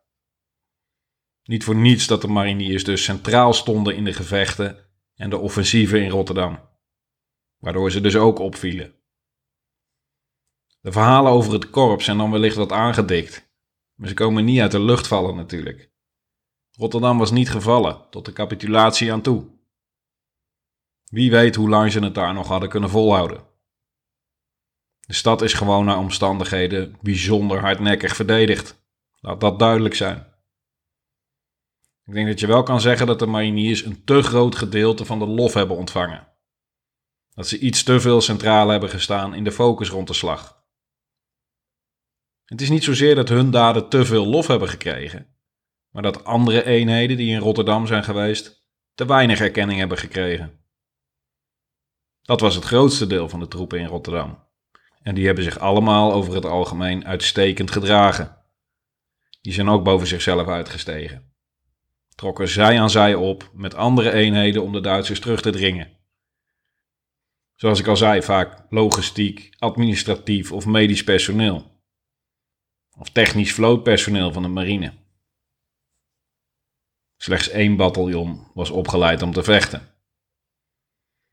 Niet voor niets dat de mariniers dus centraal stonden in de gevechten en de offensieven in Rotterdam, waardoor ze dus ook opvielen. De verhalen over het korps zijn dan wellicht wat aangedikt, maar ze komen niet uit de lucht vallen natuurlijk. Rotterdam was niet gevallen, tot de capitulatie aan toe. Wie weet hoe lang ze het daar nog hadden kunnen volhouden. De stad is gewoon naar omstandigheden bijzonder hardnekkig verdedigd. Laat dat duidelijk zijn. Ik denk dat je wel kan zeggen dat de mariniers een te groot gedeelte van de lof hebben ontvangen. Dat ze iets te veel centraal hebben gestaan in de focus rond de slag. Het is niet zozeer dat hun daden te veel lof hebben gekregen, maar dat andere eenheden die in Rotterdam zijn geweest te weinig erkenning hebben gekregen. Dat was het grootste deel van de troepen in Rotterdam. En die hebben zich allemaal over het algemeen uitstekend gedragen. Die zijn ook boven zichzelf uitgestegen trokken zij aan zij op met andere eenheden om de Duitsers terug te dringen. Zoals ik al zei, vaak logistiek, administratief of medisch personeel. Of technisch vlootpersoneel van de marine. Slechts één bataljon was opgeleid om te vechten.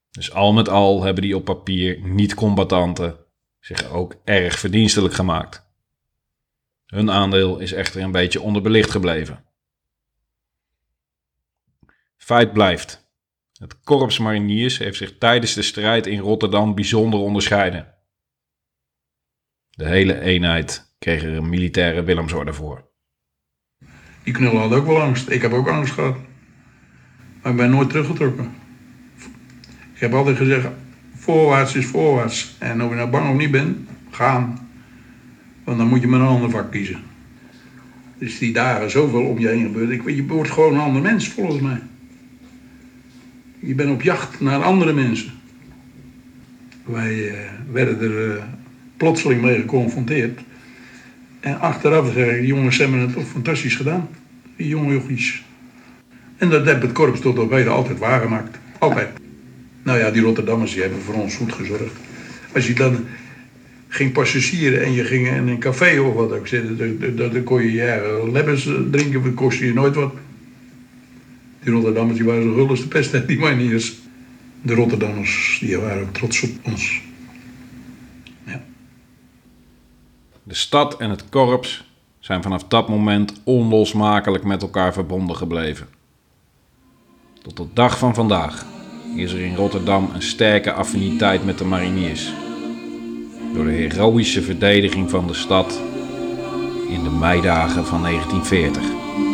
Dus al met al hebben die op papier niet-combatanten zich ook erg verdienstelijk gemaakt. Hun aandeel is echter een beetje onderbelicht gebleven. Blijft. Het korps mariniers heeft zich tijdens de strijd in Rotterdam bijzonder onderscheiden. De hele eenheid kreeg er een militaire Willemsorde voor. Die knullen hadden ook wel angst. Ik heb ook angst gehad. Maar ik ben nooit teruggetrokken. Ik heb altijd gezegd, voorwaarts is voorwaarts. En of je nou bang of niet bent, gaan. Want dan moet je maar een ander vak kiezen. Dus die dagen zoveel om je heen gebeurt. Ik, je wordt gewoon een ander mens, volgens mij. Je bent op jacht naar andere mensen. Wij eh, werden er eh, plotseling mee geconfronteerd. En achteraf zeg ik, die jongens hebben het toch fantastisch gedaan. Die jonge jochies. En dat heeft het korps tot op heden altijd waargemaakt. Altijd. Nou ja, die Rotterdammers die hebben voor ons goed gezorgd. Als je dan ging passagieren en je ging in een café of wat ook zitten, dan, dan, kon je eigen lebbers drinken, dat kostte je nooit wat. Die Rotterdammers die waren zo gul de pest, hè, die maniers. De Rotterdammers die waren trots op ons. Ja. De stad en het korps zijn vanaf dat moment onlosmakelijk met elkaar verbonden gebleven. Tot de dag van vandaag is er in Rotterdam een sterke affiniteit met de mariniers. Door de heroïsche verdediging van de stad in de meidagen van 1940.